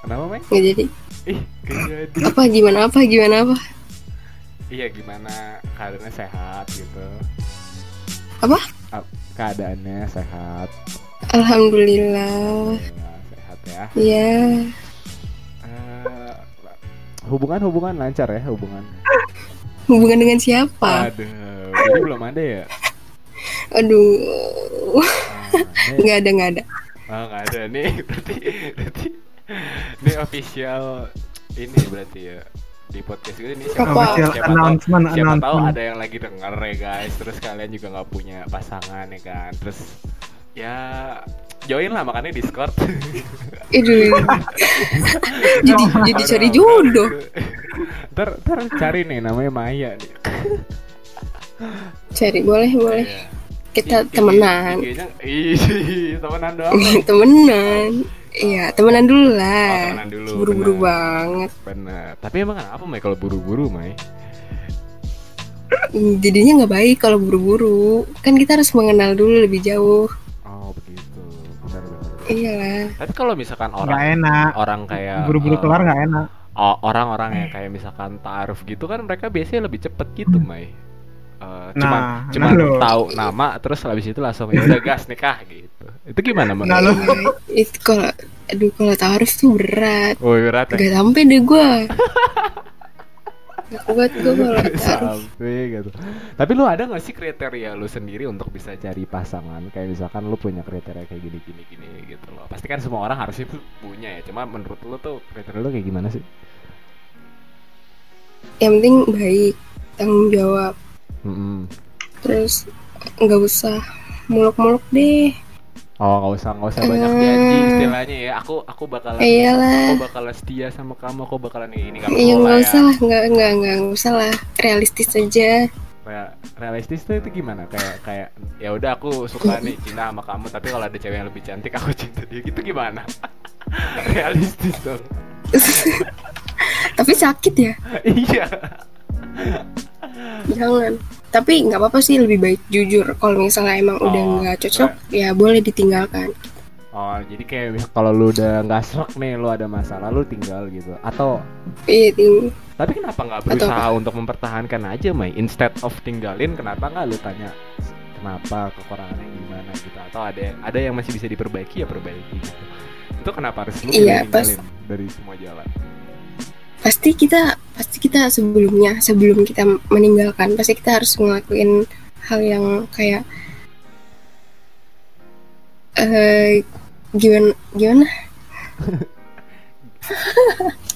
Kenapa, Mai? Nggak jadi. Ih, gak jadi. Apa gimana apa gimana apa? Iya, gimana keadaannya sehat gitu. Apa? Ap- Keadaannya sehat. Alhamdulillah. Sehat ya. Ya, Eh, hubungan-hubungan lancar ya, hubungan. hubungan dengan siapa? Aduh, jadi belum ada ya? Aduh, Ah, nggak ada nggak ada. Oh nggak ada nih berarti berarti ini official ini berarti ya di podcast ini nih siapa, Apa? Official siapa announcement, tahu, siapa tahu ada yang lagi denger ya guys terus kalian juga nggak punya pasangan ya kan terus ya join lah makanya discord jadi jadi cari jodoh. ntar ntar cari nih namanya Maya nih Cari boleh boleh. Iya. Kita temenan. Temenan doang temenan. Iya, temenan dulu Oh, lah. temenan dulu, Buru-buru benar. banget. bener tapi emang kenapa Mai kalau buru-buru Mai Jadinya nggak baik kalau buru-buru. Kan kita harus mengenal dulu lebih jauh. oh begitu benar-benar Iyalah. Tapi kalau misalkan orang enak orang kayak buru-buru eh, kelar nggak enak orang-orang yang kayak misalkan taaruf gitu kan mereka biasanya lebih cepet gitu, Mai. Eh, cuman Nah, cuman nah tahu nama terus habis itu langsung ya udah gas nikah gitu. Itu gimana, Mai? Nah, lo. Itu kalau aduh kalau taruh tuh berat. Oh, berat ya. Gak sampai deh gua. Gak kuat gue kalau taruh. sampai gitu tapi lu ada nggak sih kriteria lu sendiri untuk bisa cari pasangan kayak misalkan lu punya kriteria kayak gini gini gini gitu loh pasti kan semua orang harusnya punya ya cuma menurut lu tuh kriteria lu kayak gimana sih Yang penting baik, tanggung jawab. Mm-mm. Terus nggak usah muluk-muluk deh. oh nggak usah nggak usah banyak Eh. janji istilahnya ya aku aku bakalan Iyalah. aku bakalan setia sama kamu aku bakalan ini nggak Iya nggak lah usah ya lah, nggak nggak nggak nggak usah lah, realistis aja. Kayak realistis tuh itu gimana kayak kayak ya udah aku suka nih cinta sama kamu tapi kalau ada cewek yang lebih cantik aku cinta dia gitu gimana realistis dong Tapi sakit ya, iya jangan. Tapi nggak apa-apa sih lebih baik jujur. Kalau misalnya emang udah Oh, nggak cocok, ya boleh ditinggalkan. oh jadi kayak kalau lu udah nggak serak nih lu ada masalah lu tinggal gitu. Atau Iya, ting- tapi kenapa nggak Atau berusaha untuk mempertahankan aja Mai? Instead of tinggalin kenapa nggak lu tanya kenapa kekurangannya gimana gitu? Atau ada ada yang masih bisa diperbaiki ya perbaiki gitu. Itu kenapa harus lu Iya, pas- dari semua jalan pasti kita pasti kita sebelumnya sebelum kita meninggalkan pasti kita harus ngelakuin hal yang kayak eh gimana gimana?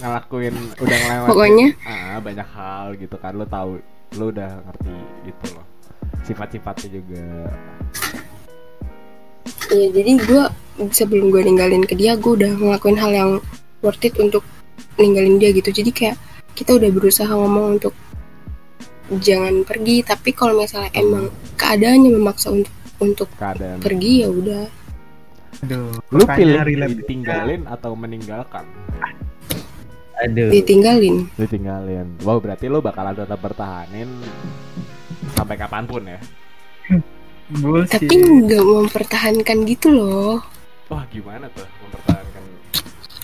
Ngelakuin udah ngelewatin. Pokoknya. ah, banyak hal gitu kan lu tahu lu udah ngerti gitu loh. Sifat-sifatnya juga. Iya jadi gue sebelum gue ninggalin ke dia gue udah ngelakuin hal yang worth it untuk ninggalin dia gitu. Jadi kayak kita udah berusaha ngomong untuk jangan pergi tapi kalau misalnya emang keadaannya memaksa untuk untuk keadaan. pergi ya udah. Aduh, lu pilih ditinggalin atau meninggalkan? Aduh. ditinggalin. Ditinggalin. Wow berarti lu bakalan tetap bertahanin sampai kapan pun ya? Bullshit. tapi nggak mempertahankan gitu loh. Wah gimana tuh mempertahankan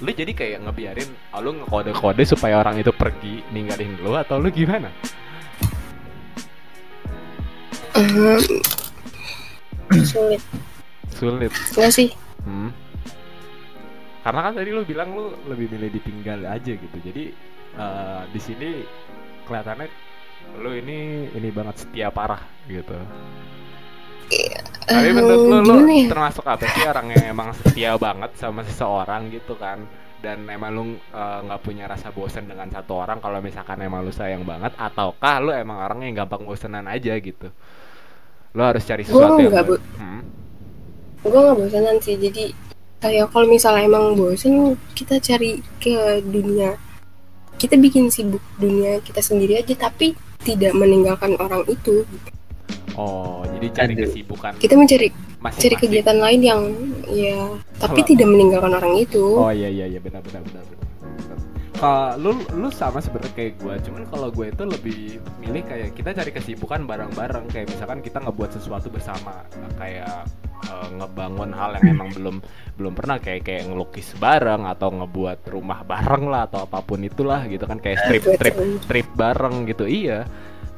lu jadi kayak ngebiarin oh, lu ngekode-kode supaya orang itu pergi ninggalin lu atau lu gimana sulit sulit nggak sih Hmm. Karena kan tadi lu bilang lu lebih milih ditinggal aja gitu. Jadi eh, di sini kelihatannya lu ini ini banget setia parah gitu. Tapi Eh, menurut lu, lu ya? termasuk apa sih orang yang emang setia banget sama seseorang gitu kan? Dan emang lu eh, nggak punya rasa bosan dengan satu orang kalau misalkan emang lu sayang banget ataukah lu emang orang yang gampang bosenan aja gitu? Lu harus cari Gua sesuatu yang nggak baru. bo- Hmm. gue nggak bosanan sih jadi kayak kalau misalnya emang bosen kita cari ke dunia kita bikin sibuk dunia kita sendiri aja tapi tidak meninggalkan orang itu Oh, jadi cari Aduh. kesibukan kita mencari masing cari kegiatan lain yang ya tapi Kalau- tidak meninggalkan orang itu. Oh iya iya iya benar benar benar benar. Kalau lu lu sama sebenarnya kayak gue, cuman kalau gue itu lebih milih kayak kita cari kesibukan bareng-bareng. Kayak misalkan kita ngebuat sesuatu bersama kayak eh, ngebangun hal yang emang belum belum pernah kayak kayak ngelukis bareng atau ngebuat rumah bareng lah atau apa pun itulah gitu kan. Kayak trip trip trip bareng gitu. Iya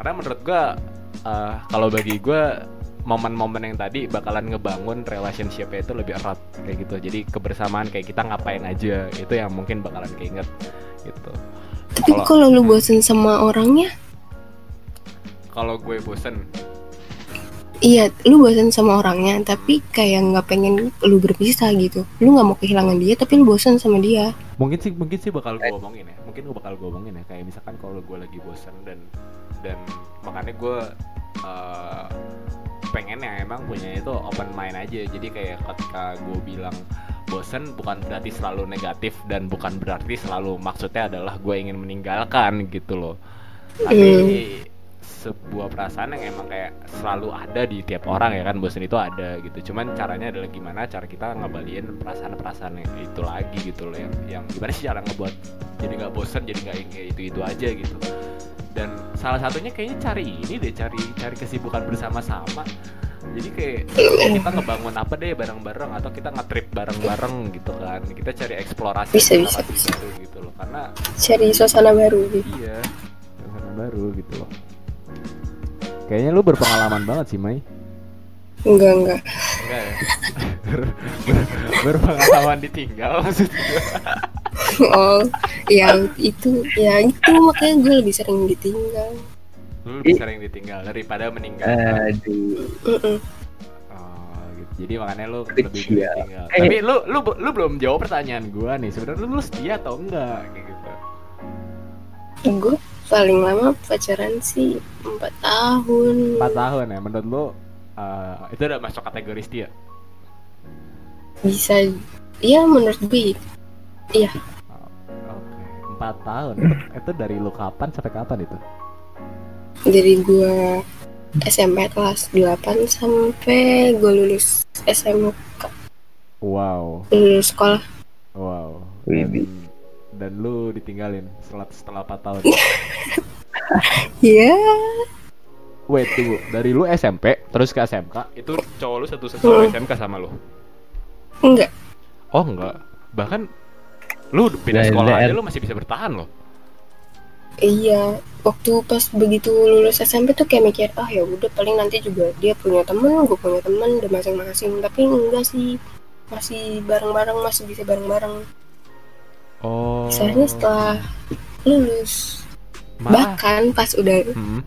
karena menurut gue eh, kalau bagi gue momen-momen yang tadi bakalan ngebangun relationship itu lebih erat kayak gitu. Jadi kebersamaan kayak kita ngapain aja itu yang mungkin bakalan keinget gitu. Tapi kalau lu bosen sama orangnya? Kalau gue bosen. Iya lu bosen sama orangnya tapi kayak nggak pengen lu berpisah gitu. Lu nggak mau kehilangan dia tapi lu bosen sama dia. Mungkin sih mungkin sih bakal gue omongin ya. Mungkin gue bakal gue omongin ya. Kayak misalkan kalau gue lagi bosen dan dan makanya gue eh, pengen yang emang punya itu open mind aja. Jadi kayak ketika gue bilang bosen bukan berarti selalu negatif dan bukan berarti selalu maksudnya adalah gue ingin meninggalkan gitu loh. Tapi sebuah perasaan yang emang kayak selalu ada di tiap orang ya kan bosen itu ada gitu. Cuman caranya adalah gimana cara kita ngebaliin perasaan-perasaan itu lagi gitu loh yang yang gimana sih cara ngebuat jadi nggak bosen jadi nggak yang kayak itu itu aja gitu dan salah satunya kayaknya cari ini deh cari cari kesibukan bersama-sama. Jadi kayak kita ngebangun apa deh bareng-bareng atau kita nge-trip bareng-bareng gitu kan. Kita cari eksplorasi Bisa, bisa, bisa. baru gitu loh. Karena cari suasana baru gitu. Iya suasana baru gitu loh. Kayaknya lu berpengalaman banget sih Mai enggak enggak enggak ya Ber- ber- berpengalaman ditinggal maksud gua. oh yang itu ya itu makanya gue lebih sering ditinggal Lu lebih sering ditinggal daripada meninggal. Aduh. Oh, gitu. Jadi makanya lu Kecil. lebih milih tinggal. Eh. Tapi lu lu lu belum jawab pertanyaan gua nih. Sebenarnya lu, lu setia atau enggak kayak gitu. gue paling lama pacaran sih empat tahun 4 tahun ya menurut lu eh, itu udah masuk kategori setia. bisa ya menurut gue iya Oke, 4 tahun. Itu, dari lu kapan sampai kapan itu? dari gue SMP kelas 8 sampai gue lulus SMK Wow, lulus sekolah wow. Dan, dan lu ditinggalin setelah setelah 4 tahun. ya Wait, tunggu. Dari lu SMP terus ke SMK, itu cowok lu satu-satunya Hmm. SMK sama lu? enggak Oh, enggak. Bahkan lu pindah Nah, sekolah aja lu masih bisa bertahan loh. iya waktu pas begitu lulus SMP tuh kayak mikir ah ya udah paling nanti juga dia punya temen gue punya temen udah masing-masing tapi enggak sih masih bareng-bareng masih bisa bareng-bareng Oh. Misalnya setelah lulus Malah. bahkan pas udah Hmm.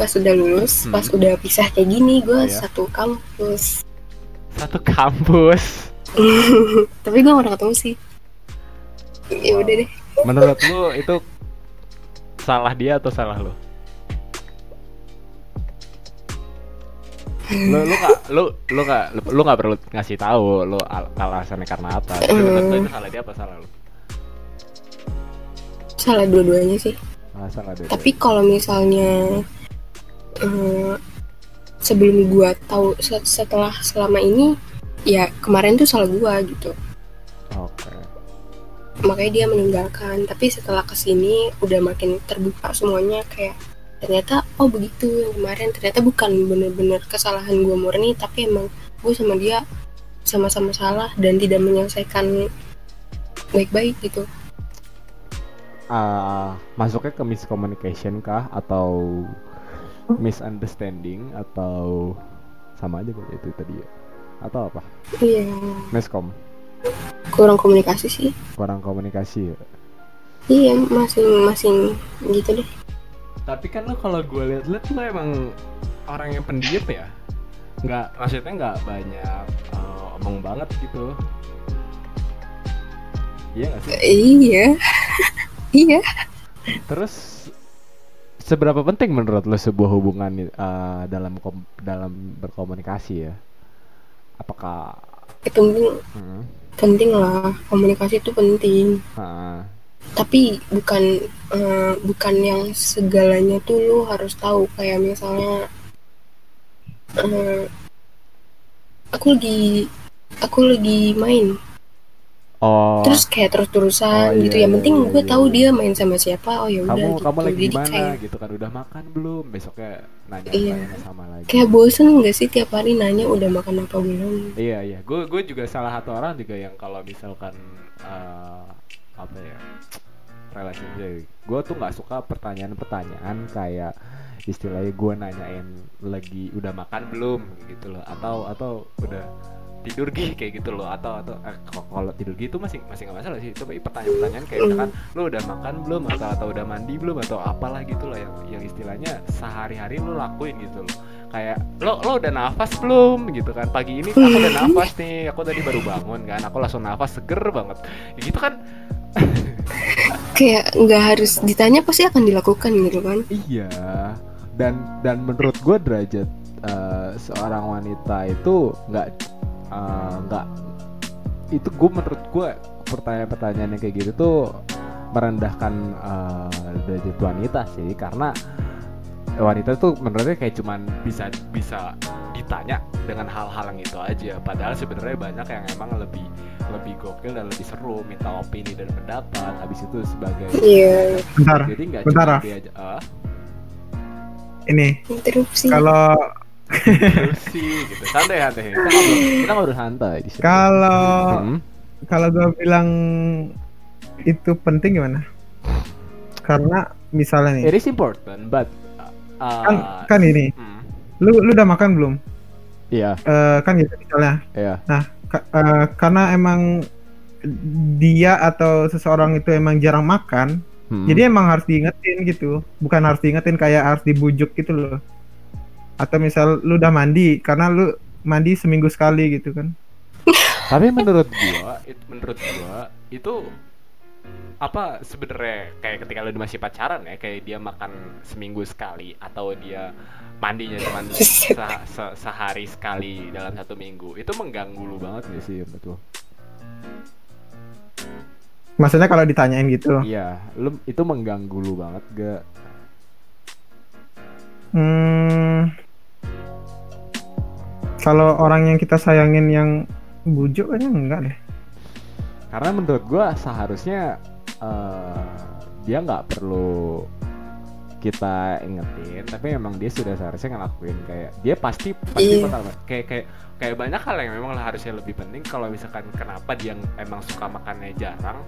Pas udah lulus Hmm. pas udah pisah kayak gini gue Iya. satu kampus. Satu kampus. tapi gue gak pernah ketemu sih. Ya udah deh. Menurut lu itu salah dia atau salah lu? lu lu gak lu lu gak lu, gak perlu ngasih tahu lu al- alasannya karena apa. Tapi menurut lu itu salah dia apa salah lu. Salah dua-duanya sih. Ah, salah dia tapi kalau misalnya eh, sebelum gue tahu se- setelah selama ini ya kemarin tuh salah gue gitu. Oke. Makanya dia meninggalkan tapi setelah ke sini udah makin terbuka semuanya kayak ternyata oh begitu yang kemarin ternyata bukan bener-bener kesalahan gue murni tapi emang gue sama dia sama-sama salah dan tidak menyelesaikan baik-baik gitu. Ah, masuknya ke miscommunication kah? Atau misunderstanding atau sama aja berarti itu tadi. Ya atau apa? Iya. Miscom kurang komunikasi sih. Kurang komunikasi ya? Iya masing-masing gitu deh. Tapi kan lo kalau gue liat-liat lo emang orang yang pendiam ya? Nggak maksudnya nggak banyak eh, omong banget gitu. Iya nggak sih? Iya. Iya. Terus seberapa penting menurut lo sebuah hubungan eh, dalam kom- dalam berkomunikasi ya? Apakah itu penting. Hmm, penting lah. Komunikasi itu penting. Ah, tapi bukan eh, bukan yang segalanya tuh lu harus tahu. Kayak misalnya eh, aku lagi aku lagi main oh. Terus kayak terus terusan Oh, gitu. iya, yang penting iya, gue iya, tahu iya. dia main sama siapa. Oh ya udah kamu gitu. kamu lagi jadi gimana kayak gitu kan? Udah makan belum? Besoknya nanya Iya. nanya sama lagi. Kayak bosen gak sih tiap hari nanya udah makan apa belum? Iya iya, gue gue juga salah satu orang juga yang kalau misalkan eh, apa ya relationship, gue tuh nggak suka pertanyaan-pertanyaan kayak istilahnya gue nanyain lagi udah makan belum gitu loh, atau atau udah tidur gih kayak gitu loh, atau atau eh, kalau- tidur gitu masih masih nggak masalah sih, tapi pertanyaan-pertanyaan kayak misalkan lu udah makan belum? Atau atau udah mandi belum? Atau apalah gitu loh yang yang istilahnya sehari-hari lu lakuin gitu loh. Kayak lo lo udah nafas belum? Gitu kan. Pagi ini aku udah nafas nih. Aku tadi baru bangun kan. Aku langsung nafas seger banget. Ya gitu kan. Kayak nggak harus ditanya pasti akan dilakukan gitu kan. Iya. Dan dan menurut gue derajat eh, seorang wanita itu nggak eh, nggak. Itu gue menurut gue pertanyaan-pertanyaan yang kayak gitu tuh merendahkan derajat wanita sih. Karena wanita tuh menurutnya kayak cuman bisa bisa ditanya dengan hal-hal yang itu aja. Padahal sebenarnya banyak yang emang lebih lebih gokil dan lebih seru minta opini dan pendapat. Habis itu sebagai iya. Bentar, jadi nggak bentar, cuma dia ah, ini interupsi. kalau sih gitu santai santai kita ngobrol santai di sini kalau Hmm. kalau gue bilang itu penting gimana? Karena misalnya nih, it is important but uh, kan kan ini, hmm, lu lu udah makan belum? iya Eh, kan gitu misalnya. iya Ka- eh, karena emang dia atau seseorang itu emang jarang makan, Hmm. jadi emang harus diingetin gitu. Bukan harus diingetin kayak harus dibujuk gitu loh. Atau misal lu udah mandi karena lu mandi seminggu sekali gitu kan. Tapi menurut gua, it- menurut gua itu apa sebenarnya kayak ketika lu masih pacaran ya kayak dia makan seminggu sekali atau dia mandinya cuma se- se- sehari sekali dalam satu minggu itu mengganggu lu banget gak sih betul Maksudnya kalau ditanyain gitu. iya lu itu mengganggu lu banget gak Hmm, kalau orang yang kita sayangin yang bujuk kayaknya enggak deh. karena menurut gua seharusnya eh, dia nggak perlu kita ingetin tapi memang dia sudah seharusnya ngelakuin. Kayak dia pasti pasti bakal kayak kayak kayak banyak hal yang memang harusnya lebih penting. Kalau misalkan kenapa dia emang suka makannya jarang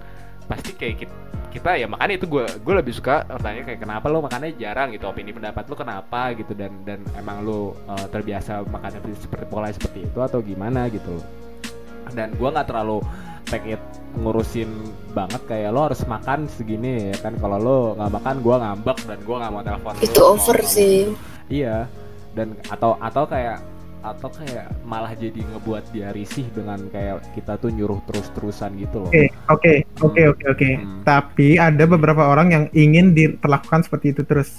pasti kayak kita, kita ya makanya itu gue gue lebih suka tanya kayak kenapa lo makannya jarang? Gitu opini pendapat lo kenapa? Gitu dan dan emang lo eh, terbiasa makannya seperti pola seperti itu atau gimana gitu dan gua nggak terlalu take it ngurusin banget kayak lo harus makan segini ya kan. Kalau lo nggak makan gua ngambek dan gua nggak mau telepon lo, Itu mau- over sih. iya dan atau atau kayak atau kayak malah jadi ngebuat dia risih dengan kayak kita tuh nyuruh terus-terusan gitu loh Oke, oke, oke, oke, oke. Hmm. Tapi ada beberapa orang yang ingin diperlakukan seperti itu terus.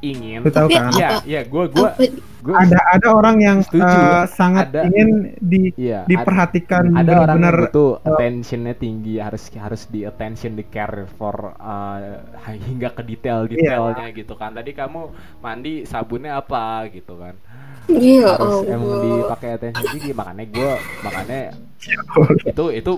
Ingin Lu tahu Tapi kan? Iya, iya, gue gue Apa gue Ada ada orang yang Setuju. eh, sangat Ada. ingin di iya, ada, diperhatikan ada orang benar-benar yang butuh attentionnya tinggi harus harus di attention di care for uh, hingga ke detail detailnya gitu kan tadi kamu mandi sabunnya apa gitu kan Iya, harus oh, emang dipakai attention tinggi makanya gue makanya itu itu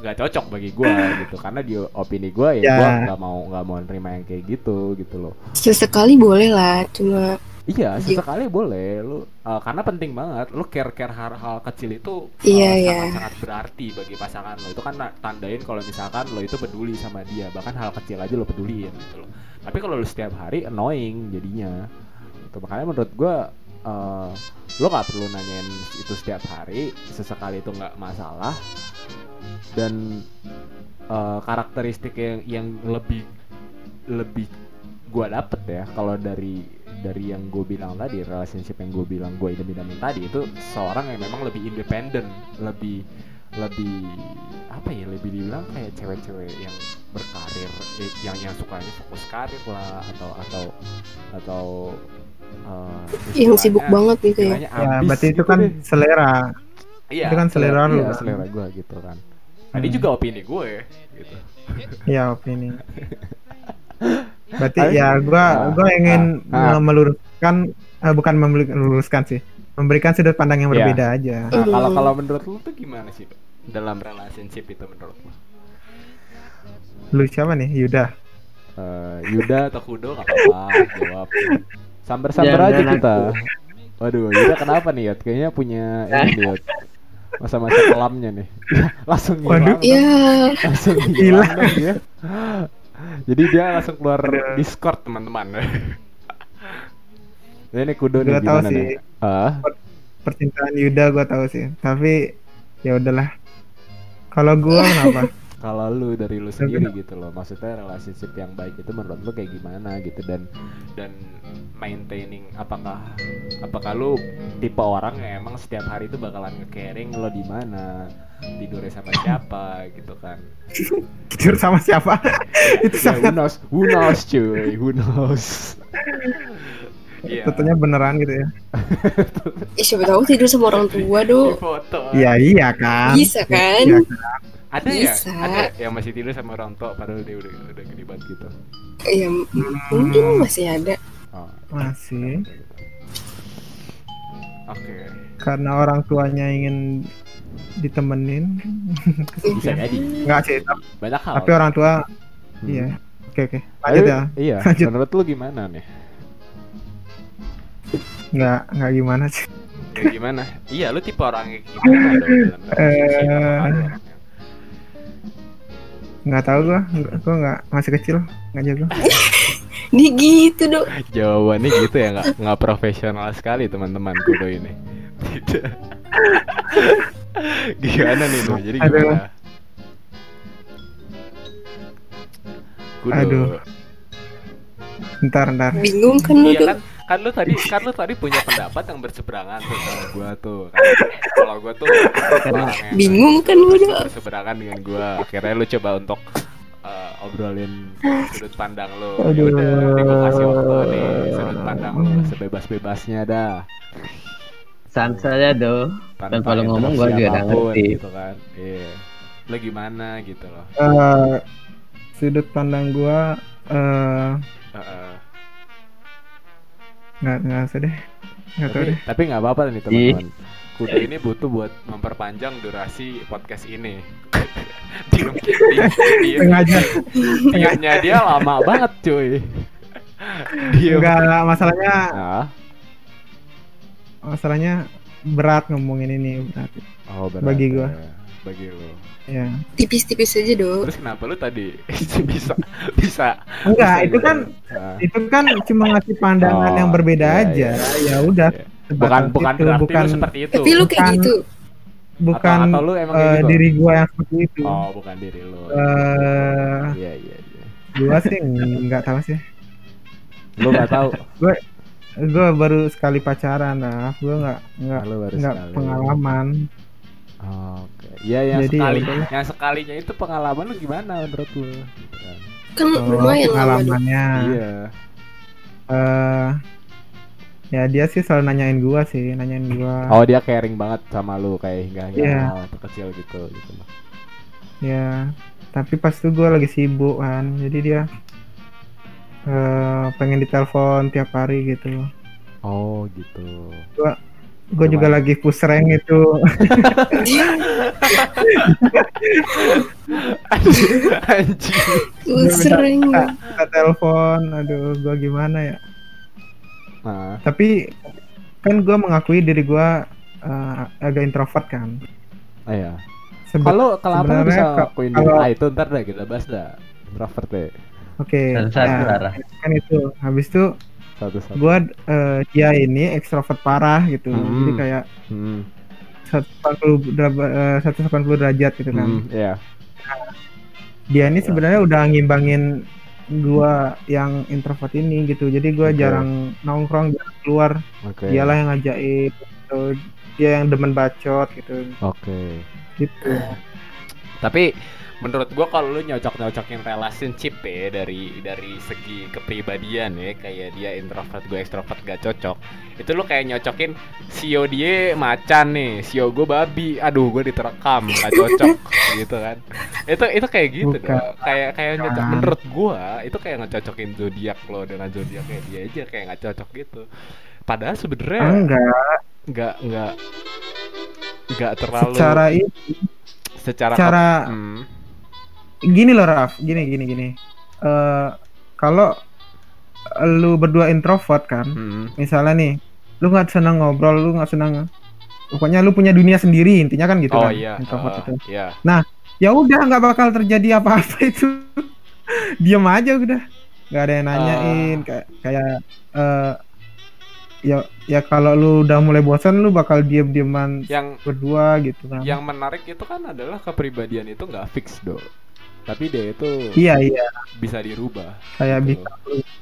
nggak cocok bagi gue gitu karena di opini gue ya, Ya. gue nggak mau nggak mau nerima yang kayak gitu gitu loh sesekali boleh lah, cuma Iya, Iya. sesekali boleh lu uh, karena penting banget lu care-care hal-hal kecil itu uh, Iya, iya. sangat-sangat berarti bagi pasangan lo. Itu kan tandain kalau misalkan lo itu peduli sama dia, bahkan hal kecil aja lo peduliin gitu loh. Tapi kalau lu setiap hari annoying jadinya. Itu makanya menurut gua uh, lo nggak perlu nanyain itu setiap hari, sesekali itu nggak masalah. Dan uh, karakteristik yang yang lebih lebih gua dapet ya kalau dari dari yang gue bilang tadi relationship yang gue bilang gue idam-idamin tadi itu seorang yang memang lebih independen lebih lebih apa ya lebih dibilang kayak cewek-cewek yang berkarir eh, yang yang sukanya fokus karir lah atau atau atau eh, yang sibuk banget gitu ya. ya berarti itu gitu kan deh. selera. iya, itu kan selera lu iya, selera gue gitu kan Tadi Hmm. juga opini gue gitu Ya opini. Berarti Tapi- ya gua Ah, gua ingin ah, ah. meluruskan eh, bukan meluruskan sih. Memberikan sudut pandang yang Iya. berbeda aja. Nah, kalau kalau menurut lu tuh gimana sih Pak? dalam relationship itu menurut lu? Lu siapa nih? Yuda. Eh, Yuda atau Kudo nggak apa-apa jawab. Sambar-sambar Jangan aja aku. kita. Waduh, Yuda kenapa nih Yot? Kayaknya punya ini nih Yot. Masa-masa kelamnya nih. langsung Waduh. hilang. Ya, Langsung Hilang. dong dia. Jadi dia langsung keluar Discord teman-teman. Nah, ini Kudo nih Gua tahu gimana sih. nih? Ah, Percintaan Yuda gua tahu sih. Tapi ya udahlah. Kalau gua kenapa? Kalau lu dari lu sendiri gitu loh maksudnya relationship yang baik itu menurut lu kayak gimana gitu dan dan maintaining apakah apakah lu tipe orang yang emang setiap hari itu bakalan nge-caring lo di mana tidurnya sama siapa gitu kan Tidur sama siapa? itu ya who sangat knows who knows cuy who knows Iya. tentunya beneran gitu ya. eh, siapa tahu tidur sama orang tua do. foto Iya iya kan. Bisa kan? Iya, ada ya Bisa. ada yang masih tidur sama orang tua padahal dia udah udah gede banget gitu Ya, m- mungkin masih ada. oh, Masih. oke Karena orang tuanya ingin ditemenin. bisa jadi Enggak sih. Tapi, banyak hal tapi orang tua Hmm. iya. Oke oke. Lanjut Tapi, ya. Iya, Lanjut. menurut lu gimana nih? Enggak enggak gimana sih. Ya gimana? Iya, lu tipe orang yang gimana dong dalam relationship? Eh nggak tahu gua nggak gua nggak masih kecil nggak jago ini gitu dong jawabannya gitu ya nggak nggak profesional sekali teman-teman kudo ini gimana nih tuh, jadi gimana Aduh. Kudo. Aduh. Ntar ntar. Bingung kan lu. Iya, kan? Kan lu tadi kan lu tadi punya pendapat yang berseberangan tuh sama gua tuh. Kan. Kalau gua tuh Bingung kan lu berseberangan dengan gua. Akhirnya lu coba untuk eh, obrolin sudut pandang lu. Ya udah, nih gua kasih waktu nih sudut pandang lu sebebas-bebasnya dah. Sans saja do. Tanpa lu ngomong gua interupsi juga ngerti. gitu kan. Iya. Lu gimana gitu loh. Eh, sudut pandang gua eh Heeh. Nggak nggak usah deh. Nggak tahu tapi deh. tapi nggak apa-apa nih teman-teman kuda ini butuh buat memperpanjang durasi podcast ini diem Sengaja. diemnya dia lama banget cuy diem Enggak masalahnya Ah, masalahnya berat ngomongin ini berat. oh berat Bagi gua. ya. bagi lo Ya. Tipis-tipis aja do. terus kenapa lu tadi bisa bisa Enggak, bisa itu kan Ah, itu kan cuma ngasih pandangan Oh, yang berbeda iya, aja. iya. Ya udah. iya. bukan bukan itu, bukan lu seperti itu Tapi lu kayak Bukan- gitu. bukan atau, atau lu emang eh, gitu diri gua yang seperti itu. oh bukan diri lu Eh, iya iya iya gua sih nggak tahu sih. lu nggak tahu Gua baru sekali pacaran lah. Gua nggak nggak nggak sekali. Pengalaman. Oke. Ya yang Jadi ya sekali udahlah. yang sekalinya itu pengalaman lu gimana menurut lu? Kan. Oh, lumayan pengalamannya. Iya. eh ya dia sih selalu nanyain gua sih, nanyain gua. Oh dia caring banget sama lu kayak hingga hingga Iya. hal kecil gitu gitu. Ya, tapi pas itu gue lagi sibuk kan, jadi dia eh pengen ditelepon tiap hari gitu. Oh gitu. Gue juga lagi push rank itu. Sering. Kita, kita telepon, aduh gue gimana ya. Nah, Tapi kan gue mengakui diri gue eh, agak introvert kan. oh iya. Sebe- Kalau lu sebenarnya bisa ka- lakuin kalau- ah itu ntar deh kita bahas dah. Introvert deh. Oke, satu nah, kan itu. Habis itu Satu-satu. gue dia ini ekstrovert parah gitu. Hmm. Jadi kayak Hmm. 180 deraba- eh, 180 derajat gitu kan. Hmm, iya. dia ini sebenarnya udah ngimbangin gua yang introvert ini gitu jadi gua Oke. jarang nongkrong jarang keluar Oke. dialah yang ngajakin gitu. dia yang demen bacot gitu Oke. gitu Tapi menurut gua kalau lu nyocok-nyocokin relationship ya dari dari segi kepribadian ya kayak dia introvert gue ekstrovert gak cocok itu lu kayak nyocokin sio dia macan nih sio gue babi aduh gue diterekam gak cocok gitu kan. Itu itu kayak gitu Bukan. dong. Kayak kayak nyocok. Menurut gua itu kayak ngecocokin zodiak lo dengan zodiak kayak dia aja kayak nggak cocok gitu. Padahal sebenarnya enggak. Nggak nggak nggak terlalu secara ini. Secara cara Hmm. Gini loh Raf gini gini gini Eh kalau lu berdua introvert kan Hmm. misalnya nih lu nggak senang ngobrol lu nggak senang pokoknya lu punya dunia sendiri intinya kan gitu oh kan iya, introvert uh, itu iya. ya udah nggak bakal terjadi apa-apa itu diam aja udah nggak ada yang nanyain Ah. kayak kayak eh, ya ya kalau lu udah mulai bosan lu bakal diem-dieman Yang berdua gitu kan yang menarik itu kan adalah kepribadian itu nggak fix do. Tapi dia itu iya iya bisa dirubah. kayak gitu. bisa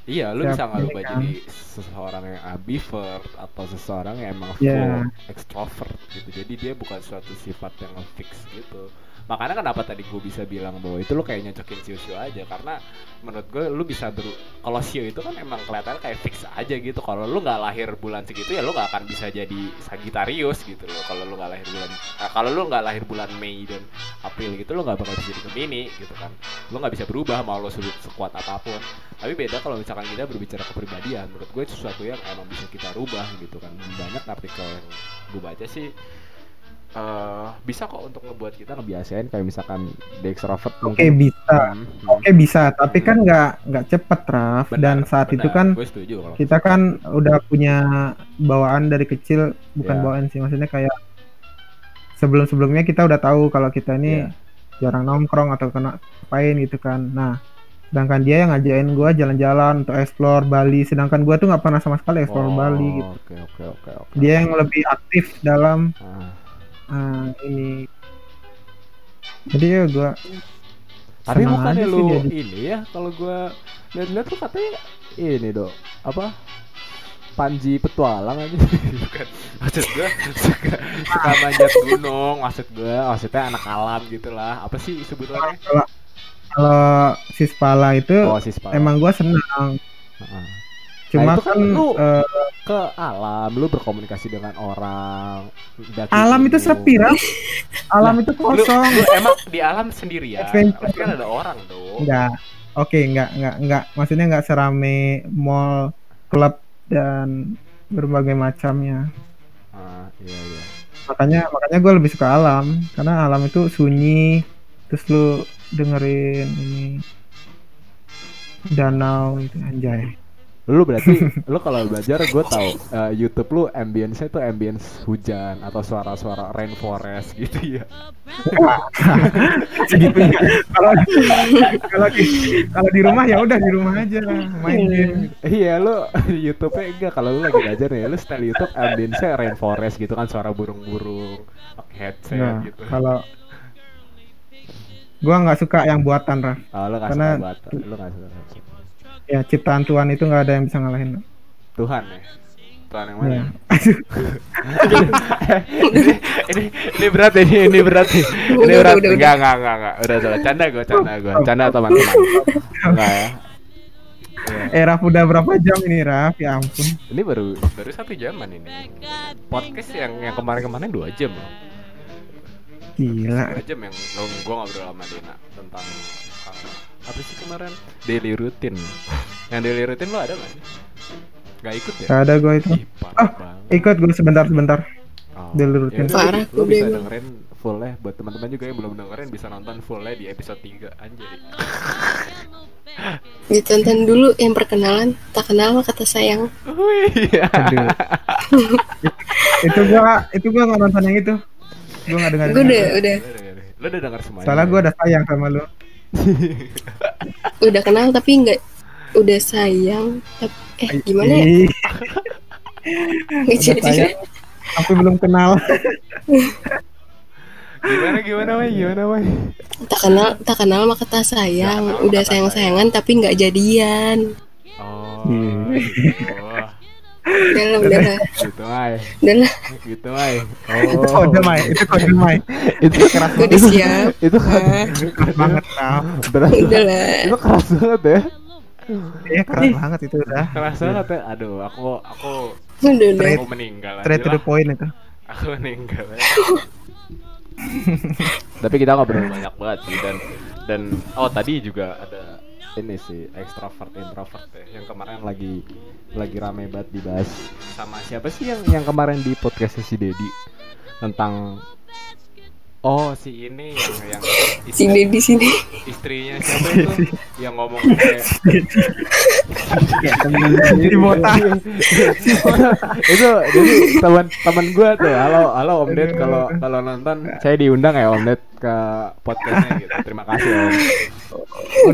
Iya, lu Siap, bisa ngerubah kan. jadi seseorang yang ambivert atau seseorang yang emang Iya. full extrovert gitu. Jadi dia bukan suatu sifat yang fix gitu. Makanya kenapa tadi gue bisa bilang bahwa itu lu kayak nyocokin sio-sio aja karena menurut gue lu bisa beru kalau sio itu kan emang kelihatan kayak fix aja gitu. Kalau lu nggak lahir bulan segitu ya lu nggak akan bisa jadi Sagittarius gitu loh. Kalau lu nggak lahir bulan ah, kalau lu nggak lahir bulan Mei dan April gitu lu nggak bakal bisa jadi Gemini gitu kan. Lu nggak bisa berubah mau se- sekuat apa pun tapi beda kalau misalkan kita berbicara kepribadian menurut gue itu sesuatu yang emang bisa kita rubah gitu kan banyak artikel yang gue baca sih eh bisa kok untuk ngebuat kita ngebiasain kayak misalkan the extrovert oke mungkin bisa Hmm, hmm. oke bisa tapi kan nggak nggak cepet Raf Benar, dan saat benar. itu kan gue setuju kalau kita kan udah punya bawaan dari kecil bukan Iya. bawaan sih maksudnya kayak sebelum sebelumnya kita udah tahu kalau kita ini Iya. jarang nongkrong atau kena apain gitu kan nah sedangkan dia yang ngajain gua jalan-jalan untuk explore Bali sedangkan gua tuh nggak pernah sama sekali explore Oh, Bali gitu oke oke oke oke dia yang lebih aktif dalam Ah. Ah, ini jadi ya gua Tapi bukannya sih lu ini ya kalau gua lihat-lihat tuh katanya ini dok apa Panji petualang aja bukan maksud gua suka suka manjat gunung maksud gua maksudnya anak alam gitulah apa sih sebutannya Kalau si Spala itu oh si Spala. emang gua senang. Heeh. Cuma itu kan kan, lu- eh, ke alam lu berkomunikasi dengan orang alam itu gunung. sepi, Ram. Alam itu Lu, kosong. lu emang di alam sendirian Adventure. pasti kan ada orang dong Enggak. Oke, enggak, enggak, enggak. Maksudnya enggak serame mall, klub dan berbagai macamnya. Ah, iya iya Makanya makanya gue lebih suka alam karena alam itu sunyi. Terus lu dengerin ini danau itu anjay. Lu berarti lu kalau belajar gue tahu eh, YouTube lu ambience-nya tuh ambience hujan atau suara-suara rainforest gitu ya Segitunya. Kalau kalau di kalau di rumah ya udah di rumah aja main game. iya lu YouTube-nya enggak kalau lu lagi belajar nih lu style YouTube ambience-nya rainforest gitu kan suara burung-burung pakai headset Nah, gitu kalau gua nggak suka yang buatan Raf. oh, lu nggak karena- suka buat lu nggak suka Ya ciptaan Tuhan itu nggak ada yang bisa ngalahin. Tuhan ya Tuhan yang mana Ya. ini, ini ini berat ini ini berat nih. Ini Udah, berat. udah, udah, enggak, enggak, enggak, enggak. Udah, udah. Canda gue, canda gue. Canda teman-teman. Enggak ya. Eh Raf udah berapa jam ini Raf? Ya ampun. Ini baru baru satu jaman ini. Podcast yang yang kemarin-kemarin dua jam loh. Gila. Dua jam yang gue ngobrol sama Dina tentang uh, apa sih kemarin daily routine. yang daily routine lo ada nggak sih? Gak ikut ya? Gak ada gue itu. Ih, Ah, banget. Ikut gue sebentar sebentar. Oh, daily routine. ya udah, Parah, Lo bisa emang. dengerin fullnya buat teman-teman juga yang belum dengerin bisa nonton fullnya di episode 3 anjay. Ditonton dulu yang perkenalan, tak kenal kata sayang. Wih. Aduh. itu gua itu gua nggak nonton yang itu. Gua nggak dengar. Gue udah, udah, Lo udah denger semuanya. Soalnya gua udah sayang sama lu. Udah kenal tapi nggak udah sayang. Tapi, eh gimana ya? Nggak jadi sayang. Tapi belum kenal. gimana gimana Wai? Gimana Wai? tak kenal, tak kenal maka tak sayang. Udah sayang sayangan tapi nggak jadian. Oh. Gitu. Udah lah, gitu Mai. udah lah. Gitu Mai. itu Oh. kode Mai, itu kode Mai. itu keras Gue udah siap. Itu Keras banget berat. lah. Itu keras banget ya. Iya keras banget itu udah. Keras banget ya. Aduh, aku aku Udah, udah. aku meninggal Straight to the point itu. Aku meninggal aja. Tapi kita ngobrol banyak banget sih dan dan oh tadi juga ada ini sih extrovert introvert ya. Yang kemarin lagi lagi rame banget dibahas sama siapa sih yang yang kemarin di podcastnya si Dedi tentang oh si ini yang yang Si di sini. istrinya siapa itu? Yang ngomong kayak Di botak. itu jadi teman teman gue tuh halo halo Om Ded. Kalau kalau nonton saya diundang ya Om Ded ke podcastnya gitu. Terima kasih Om.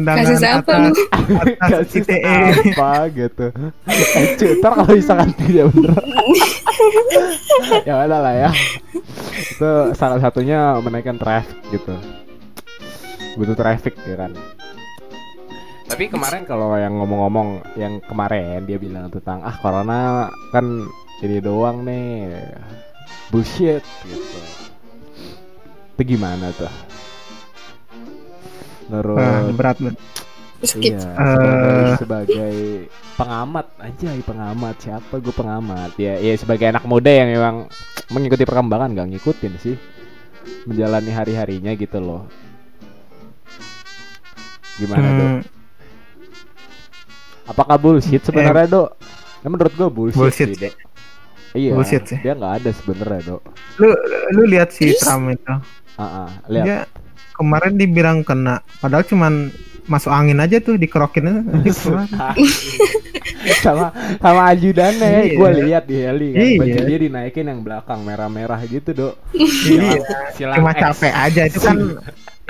Undangan Kasus apa atas, lu? atas Kasus ITE. apa gitu. Eh ntar kalau misalkan tidak bener. Ya udah lah ya. Itu salah satunya menaikkan traffic gitu. Butuh traffic ya kan. Tapi kemarin kalau yang ngomong-ngomong yang kemarin dia bilang tentang ah corona kan ini doang nih. Bullshit gitu itu gimana tuh menurut Ah, berat banget. Skip. Iya, Eh. sebagai, sebagai pengamat aja, pengamat siapa gue pengamat ya, ya sebagai anak muda yang memang mengikuti perkembangan nggak ngikutin sih, menjalani hari harinya gitu loh. Gimana dok? Hmm, Apakah bullshit sebenarnya dok? Ya, menurut gue bullshit, Bullshit sih sih. dok. Iya, Bullshit sih. dia nggak ada sebenarnya dok. lu lu lihat si Trump itu. Ah, lihat. Dia kemarin dibilang kena, padahal cuman masuk angin aja tuh dikerokin aja. nanti keluar. sama sama ajudannya ya, Iya. gue lihat di heli kan Iya. baju dia dinaikin yang belakang merah-merah gitu dok. Iya. Silang Cuma X. capek aja itu kan.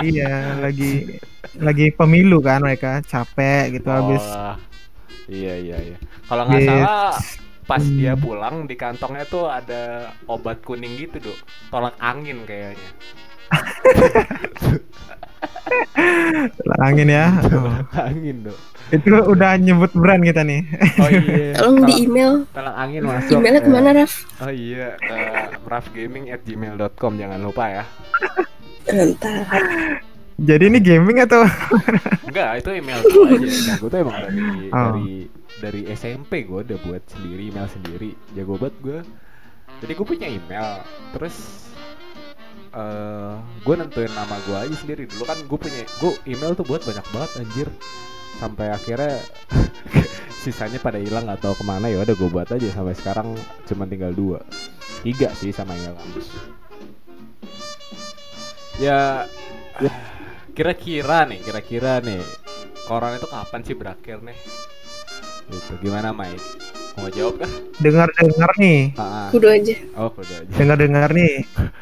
iya, lagi lagi pemilu kan mereka capek gitu habis. Oh, iya iya iya. Kalau nggak Yes. salah pas Hmm. dia pulang di kantongnya tuh ada obat kuning gitu dok, tolak angin kayaknya. Tolak angin ya. Oh. angin dong Itu udah nyebut brand kita nih. oh iya Tolong di Tolak- email. tolak angin masuk Emailnya ya. ke mana Raf? oh iya ke rafgaming@gmail.com jangan lupa ya Entah. Jadi ini gaming atau Enggak, itu email gue aja. Nah, gue tuh emang dari Oh. dari dari SMP gue udah buat sendiri email sendiri. Jago banget gue. Jadi gue punya email. Terus eh gue nentuin nama gue aja sendiri. Dulu kan gue punya gue email tuh buat banyak banget anjir. Sampai akhirnya sisanya pada hilang atau ke mana ya udah gue buat aja sampai sekarang cuma tinggal dua tiga sih sama email kampus ya kira-kira nih kira-kira nih corona itu kapan sih berakhir nih gitu gimana Mike mau jawab kah dengar-dengar nih? ah, ah. Kudu aja. oh udah aja Dengar-dengar nih.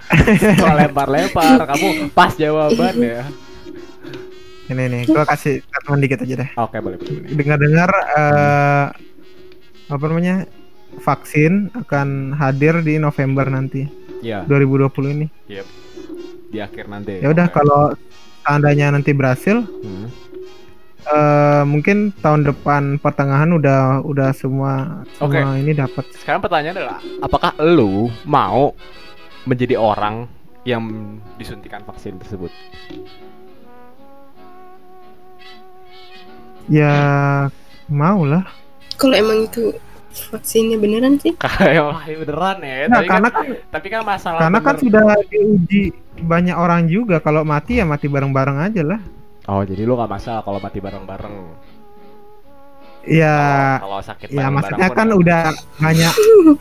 Kalau lempar-lempar kamu pas jawaban ya Ini nih, gua kasih statement dikit aja deh. oke boleh boleh, boleh. Dengar-dengar eh apa namanya? Vaksin akan hadir di November nanti ya 2020 ini. di akhir nanti Ya udah kalau seandainya nanti berhasil Hmm. Eh mungkin tahun depan pertengahan udah udah semua Oke. semua ini dapat. sekarang pertanyaan adalah apakah lu mau menjadi orang yang disuntikan vaksin tersebut Ya mau lah. Kalau emang itu vaksinnya beneran sih? kayak beneran ya Nah, tapi karena kan, kan tapi kan masalah karena kan bener- sudah diuji banyak orang juga kalau mati ya mati bareng-bareng aja lah. Oh jadi lu gak masalah kalau mati bareng-bareng. Ya Kalau kalau sakit ya bareng-bareng maksudnya kan udah banyak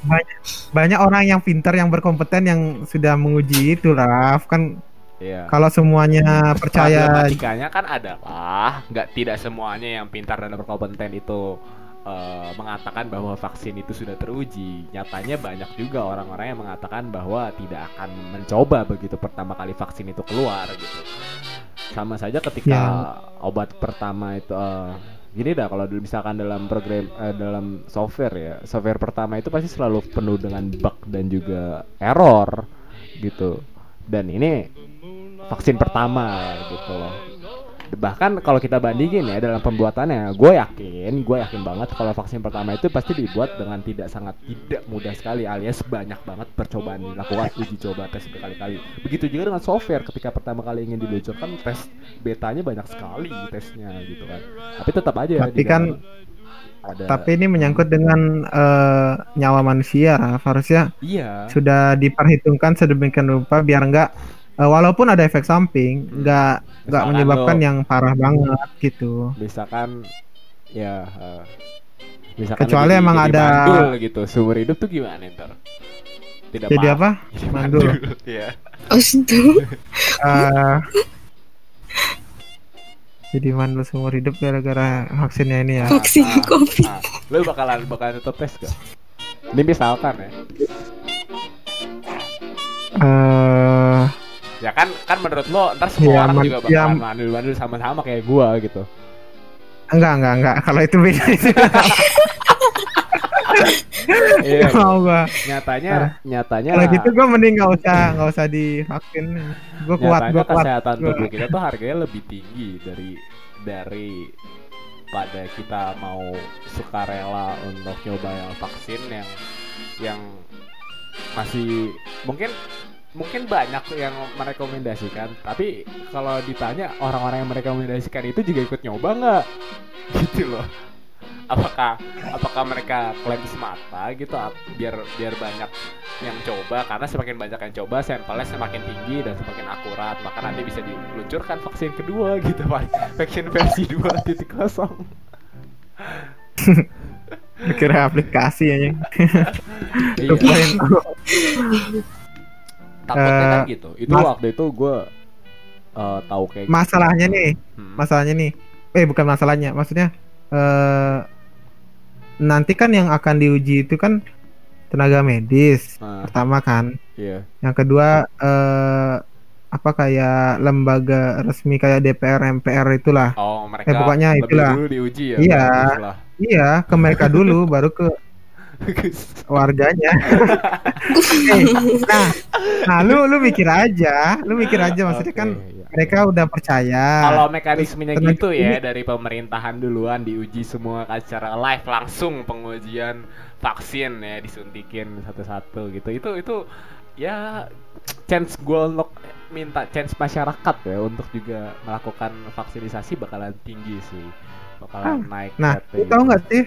banyak banyak orang yang pintar yang berkompeten yang sudah menguji itu Raf kan Iya. kalau semuanya percaya Problematikanya kan adalah nggak tidak semuanya yang pintar dan berkompeten itu eh, mengatakan bahwa vaksin itu sudah teruji. Nyatanya banyak juga orang-orang yang mengatakan bahwa tidak akan mencoba begitu pertama kali vaksin itu keluar gitu. Sama saja ketika Ya. obat pertama itu eh, gini dah kalau misalkan dalam program eh, dalam software ya software pertama itu pasti selalu penuh dengan bug dan juga error gitu dan ini vaksin pertama gitu loh bahkan kalau kita bandingin ya dalam pembuatannya gue yakin gue yakin banget kalau vaksin pertama itu pasti dibuat dengan tidak sangat tidak mudah sekali alias banyak banget percobaan dilakukan uji coba tes berkali-kali. Begitu juga dengan software ketika pertama kali ingin diluncurkan tes betanya banyak sekali tesnya gitu kan. Tapi tetap aja Tapi kan- ada tapi ini menyangkut dengan eh, nyawa manusia Raf harusnya iya. Sudah diperhitungkan sedemikian rupa biar enggak eh, walaupun ada efek samping Hmm. enggak enggak Misalkan menyebabkan lo- yang parah banget gitu. misalkan ya eh, misalkan Kecuali lo jadi- emang jadi ada- mandul gitu seumur hidup tuh gimana ntar tidak Jadi apa? Jadi Mandul. ya Oh, situ. Eh, jadi mandul seumur hidup gara-gara vaksinnya ini ya. Vaksin Ah, COVID. ah. lu bakalan bakalan tetap tes gak ini misalkan ya Eh, ya kan kan menurut lo ntar semua Ya, orang juga ya, bakalan mandul mandul sama-sama kayak gua gitu enggak enggak enggak kalau itu beda itu iya mau gua. nyatanya nyatanya Kalau gitu gua mending nggak usah nggak usah divaksin. Gua kuat gua kuat. kesehatan Gua- tubuh kita tuh harganya lebih tinggi dari dari pada kita mau sukarela untuk nyoba yang vaksin yang yang masih mungkin mungkin banyak yang merekomendasikan tapi kalau ditanya orang-orang yang merekomendasikan itu juga ikut nyoba nggak? Gitu loh. Apakah apakah mereka klaim semata gitu biar biar banyak yang coba? Karena semakin banyak yang coba sampelnya semakin tinggi dan semakin akurat. Maka nanti bisa diluncurkan vaksin kedua gitu pak. Vaksin versi 2.0 Kira aplikasi aja. iya takutnya kan Eh, gitu itu mas- waktu itu gue tahu kayak gitu. Masalahnya nih, Hmm. masalahnya nih. Eh bukan masalahnya, maksudnya eh nanti kan yang akan diuji itu kan tenaga medis Nah, pertama kan. iya Yang kedua eh apa kayak lembaga resmi kayak DPR MPR itulah. oh mereka Eh, pokoknya itulah. dulu diuji ya Iya. Iya, ke mereka dulu baru ke warganya. Nah, nah lu lu mikir aja, lu mikir aja maksudnya kan Oke, iya. mereka udah percaya. Kalau mekanismenya tenaga gitu ya ini- dari pemerintahan duluan diuji semua kan secara live langsung pengujian vaksin ya disuntikin satu-satu gitu. Itu itu ya chance gue untuk minta chance masyarakat ya untuk juga melakukan vaksinisasi bakalan tinggi sih. Bakalan naik. Nah, lu tahu nggak sih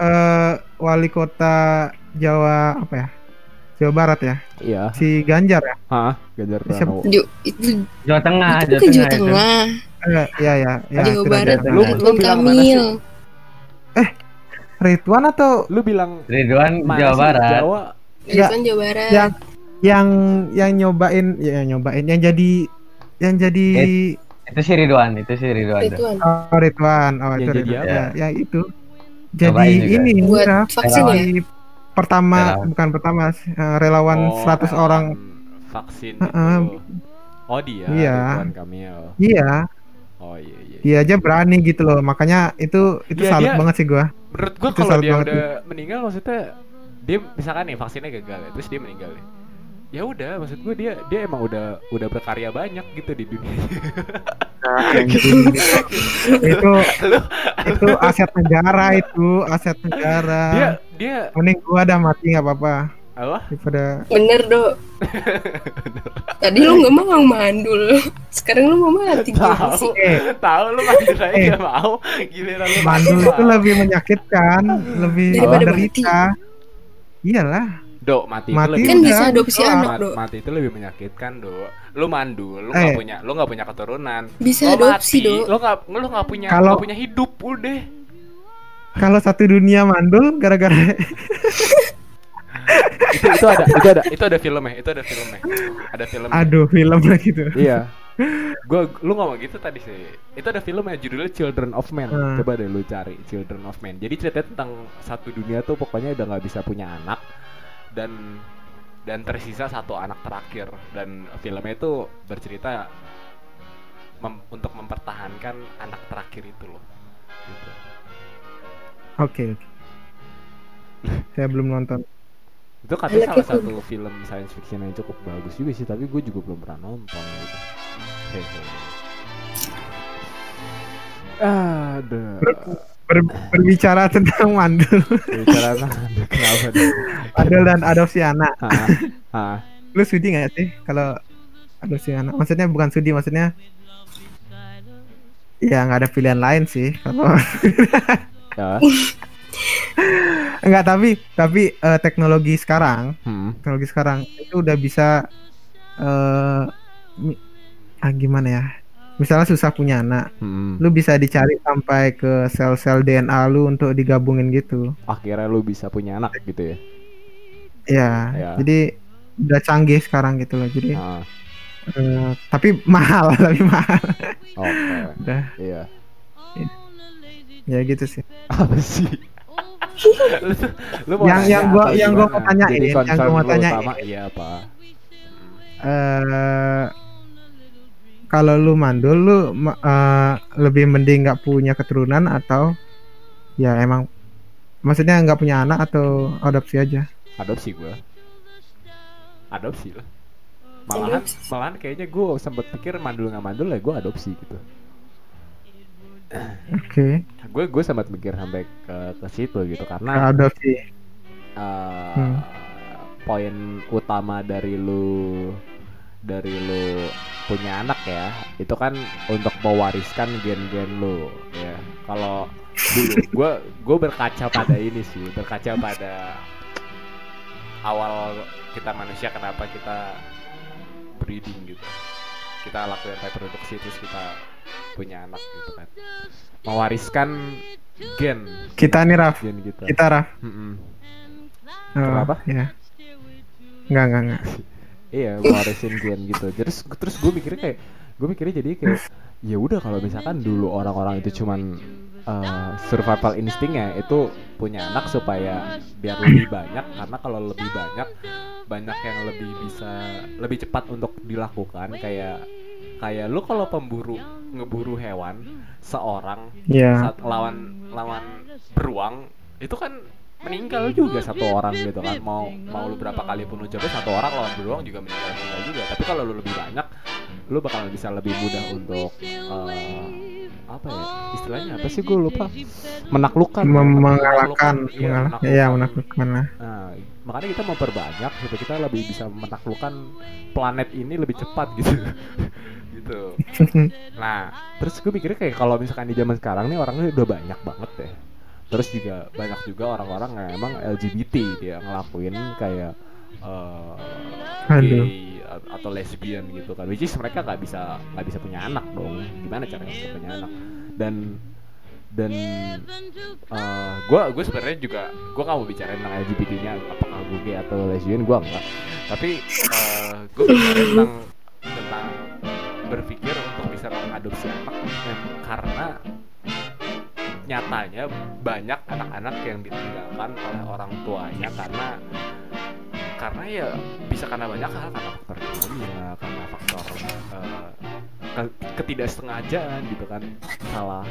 eh, wali kota Jawa apa ya? Jawa Barat ya, Iya. si Ganjar ya. Hah? Ganjar Siapa- Pranowo. Ju- Jawa Tengah, itu kan Jawa. Tengah, Eh, iya ya, ya. Jawa Barat Jawa Lu- Tengah. lu Ridwan bilang mana Kamil. Ridwan atau Lu bilang Ridwan Jawa? Barat. Jawa. Ridwan Jawa Barat. yang yang yang nyobain ya yang nyobain yang jadi yang jadi Itu si Ridwan, itu si Ridwan. Ridwan. oh, Ridwan oh Yang itu Ridwan ya, ya itu jadi ini Buat Raf. vaksin ya? Pertama Relawan. bukan pertama eh, relawan Oh, 100 relawan orang vaksin Heeh. gitu. Oh dia, Iya. Iya Oh iya iya. dia aja berani gitu loh makanya itu itu Iya, salut dia- banget sih gua Menurut gua kalau salut dia banget udah meninggal maksudnya dia misalkan nih vaksinnya gagal ya, terus dia meninggal ya. Ya udah, maksud gua dia dia emang udah udah berkarya banyak gitu di dunia. itu Lu itu aset negara itu aset negara dia dia mending gua dah mati nggak apa-apa apa? daripada Bener dok. Tadi lu nggak mau mandul. Sekarang lu mau mati? Tahu. eh Tahu lu mandul aja Eh. nggak mau. Giliran lu mandul itu lebih menyakitkan lebih Daripada menderita iyalah Dok, mati, Mati itu lebih Kan bisa adopsi anak Ma- dok. mati itu lebih menyakitkan, Dok. Lu mandul, lu nggak Eh. punya lu nggak punya keturunan. Bisa Lo adopsi mati, dok. Lu nggak lu nggak punya Kalau- punya hidup udah. kalau satu dunia mandul gara-gara itu itu ada itu ada itu ada filmnya itu ada filmnya ada filmnya aduh film lagi tuh iya gua lu ngomong gitu tadi sih itu ada filmnya judulnya Children of Men Hmm. coba deh lu cari Children of Men jadi ceritanya tentang satu dunia tuh pokoknya udah nggak bisa punya anak dan dan tersisa satu anak terakhir. Dan filmnya itu bercerita mem- untuk mempertahankan anak terakhir itu loh. Gitu. oke oke. Saya belum nonton. Itu katanya salah satu film science fiction yang cukup bagus juga sih tapi gue juga belum pernah nonton gitu. Hehe. Ada Ber- berbicara tentang mandul. Bicara aduh, kenapa nih mandul dan adopsi anak ah, ah. lu sudi nggak sih kalau adopsi anak maksudnya bukan sudi maksudnya ya nggak ada pilihan lain sih kalau ya enggak tapi tapi eh, teknologi sekarang hmm. teknologi sekarang itu udah bisa eh mi- ah, gimana ya misalnya susah punya anak Hmm. lu bisa dicari sampai ke sel-sel DNA lu untuk digabungin gitu. Akhirnya lu bisa punya anak gitu ya? Ya Ya. jadi udah canggih sekarang gitu loh jadi ah. eh, tapi mahal tapi mahal. Oke. Udah. Iya. Ya gitu sih. Apa sih? Lu, lu mau Yang- yang gua- yang gua mau tanyain, Jadi yang gua mau tanyain. iya apa? Eh kalau lu mandul lu eh, lebih mending nggak punya keturunan atau ya emang maksudnya nggak punya anak atau adopsi aja? Adopsi gua. Adopsi lah. Malahan Adopsi. malahan kayaknya gue sempet pikir mandul nggak mandul ya gue adopsi gitu. Oke. Gue gue sempat mikir sampai ke ke situ gitu karena adopsi. uh, Hmm. poin utama dari lu dari lu punya anak ya itu kan untuk mewariskan gen-gen lu ya. Kalau dulu gue gue berkaca pada ini sih berkaca pada awal kita manusia kenapa kita breeding gitu. Kita lakukan reproduksi terus kita punya anak gitu kan. Mewariskan gen. Kita nih Raf. Gen gitu kita Raf. Mm-mm. Oh, Kenapa? ya nggak nggak nggak Iya, warisin gen gitu. Terus terus gue mikirnya kayak gue mikirnya jadi kayak ya udah kalau misalkan dulu orang-orang itu cuman uh, survival instingnya itu punya anak supaya biar lebih banyak. Karena kalau lebih banyak banyak yang lebih bisa lebih cepat untuk dilakukan. Kayak kayak lu kalau pemburu ngeburu hewan seorang ya saat lawan lawan beruang itu kan meninggal juga satu orang gitu kan. Mau mau lu berapa kali pun lu coba satu orang lawan beruang juga meninggal meninggal juga. Tapi kalau lu lebih banyak lu bakal bisa lebih mudah untuk eh, apa ya istilahnya apa sih? Gue lupa. Menaklukkan. Mem- mengalahkan. Iya, mengalah ya menaklukkan lah Nah, makanya kita memperbanyak supaya kita lebih bisa menaklukkan planet ini lebih cepat gitu. gitu. Nah, terus gue mikirnya kayak kalau misalkan di zaman sekarang nih orangnya udah banyak banget deh. Terus juga banyak juga orang-orang yang emang LGBT dia ngelakuin kayak eh, Aduh. gay atau lesbian gitu kan. Which is mereka nggak bisa nggak bisa punya anak dong. Gimana caranya untuk punya anak? Dan dan eh gue gue sebenarnya juga gue nggak mau bicara tentang LGBT-nya apakah gue gay atau lesbian gue enggak tapi gue bicara tentang tentang berpikir untuk bisa mengadopsi anak karena nyatanya banyak anak-anak yang ditinggalkan oleh orang tuanya karena karena ya bisa karena banyak hal karena faktor ekonomi ya karena faktor eh, ke- ketidaksengajaan gitu kan salah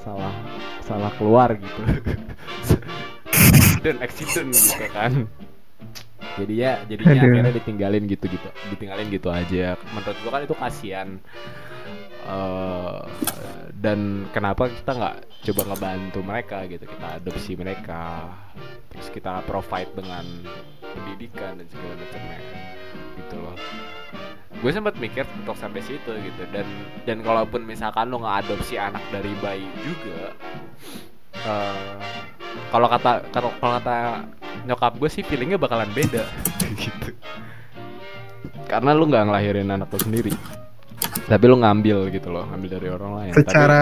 salah salah keluar gitu. Dan accident gitu kan. Jadi ya jadinya Aduh. akhirnya ditinggalin gitu gitu ditinggalin gitu aja. Menurut gua kan itu kasihan Eh, dan kenapa kita nggak coba ngebantu mereka gitu? Kita adopsi mereka terus kita provide dengan pendidikan dan segala macamnya gitu loh. Gue sempat mikir untuk sampai situ gitu. Dan dan kalaupun misalkan lo ngeadopsi anak dari bayi juga eh, kalau kata kalau kata nyokap gue sih feelingnya bakalan beda gitu. Karena lu nggak ngelahirin anak lo sendiri tapi lu ngambil gitu loh ngambil dari orang lain Tapi- secara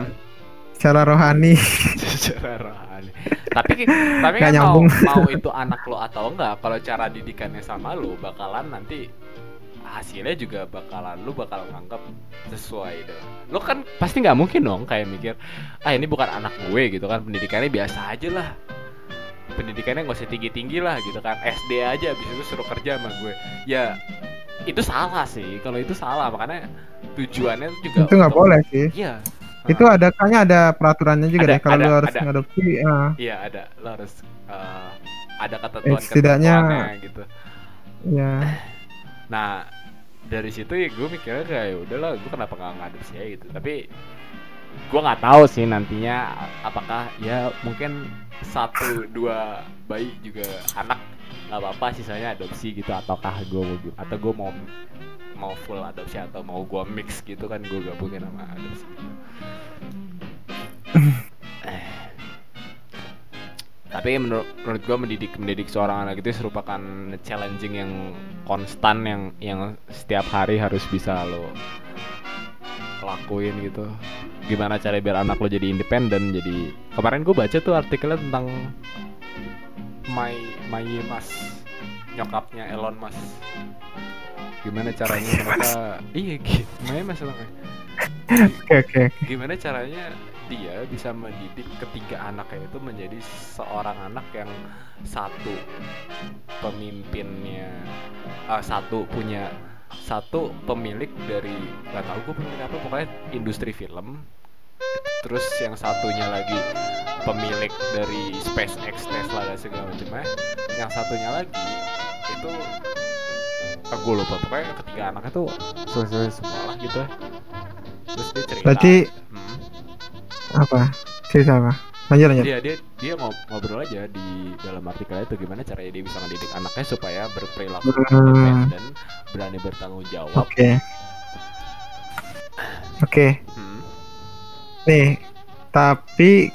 Hmm secara rohani secara rohani. Tapi tapi kan mau, nyambung. mau itu anak lo atau enggak, kalau cara didikannya sama lo bakalan nanti hasilnya juga bakalan lu bakal nganggap sesuai dong. Lo kan pasti nggak mungkin dong kayak mikir, ah ini bukan anak gue gitu kan, pendidikannya biasa aja lah. Pendidikannya nggak usah tinggi-tinggi lah gitu kan, SD aja abis itu suruh kerja sama gue. Ya itu salah sih, kalau itu salah makanya tujuannya juga itu nggak boleh sih Iya. itu ada kayaknya ada peraturannya juga Ada, deh kalau lu harus ada. ngadopsi ah, Iya ada, lo harus eh, ada Eh, ketentuan setidaknya- ketentuannya gitu. ya Nah dari situ ya gue mikirnya kayak "Ya udahlah gue kenapa nggak ngadopsi aja gitu. Tapi gue nggak tahu sih nantinya apakah ya mungkin satu dua bayi juga anak nggak apa-apa sisanya adopsi gitu ataukah gue mau atau gue mau mau full adopsi atau mau gue mix gitu kan gue gabungin sama adopsi. tapi menurut menurut gue mendidik mendidik seorang anak itu merupakan challenging yang konstan yang yang setiap hari harus bisa lo lakuin gitu gimana cara biar anak lo jadi independen jadi kemarin gue baca tuh artikelnya tentang my my mas nyokapnya Elon Musk gimana caranya mereka iya gimana masalahnya oke oke. Gimana caranya dia bisa mendidik ketiga anaknya itu menjadi seorang anak yang satu pemimpinnya ah, satu punya satu pemilik dari nggak tahu gue pemilik apa pokoknya industri film terus yang satunya lagi pemilik dari SpaceX Tesla dan segala macamnya yang satunya lagi itu ah, gue lupa pokoknya ketiga anaknya tuh selesai sekolah gitu terus dia cerita Berarti Hmm. apa? Cerita apa? Lanjut lanjut. Dia dia dia ngob- ngobrol aja di dalam artikel itu gimana caranya dia bisa mendidik anaknya supaya berperilaku Hmm. independen berani bertanggung jawab oke. Oke. Hmm. Nih tapi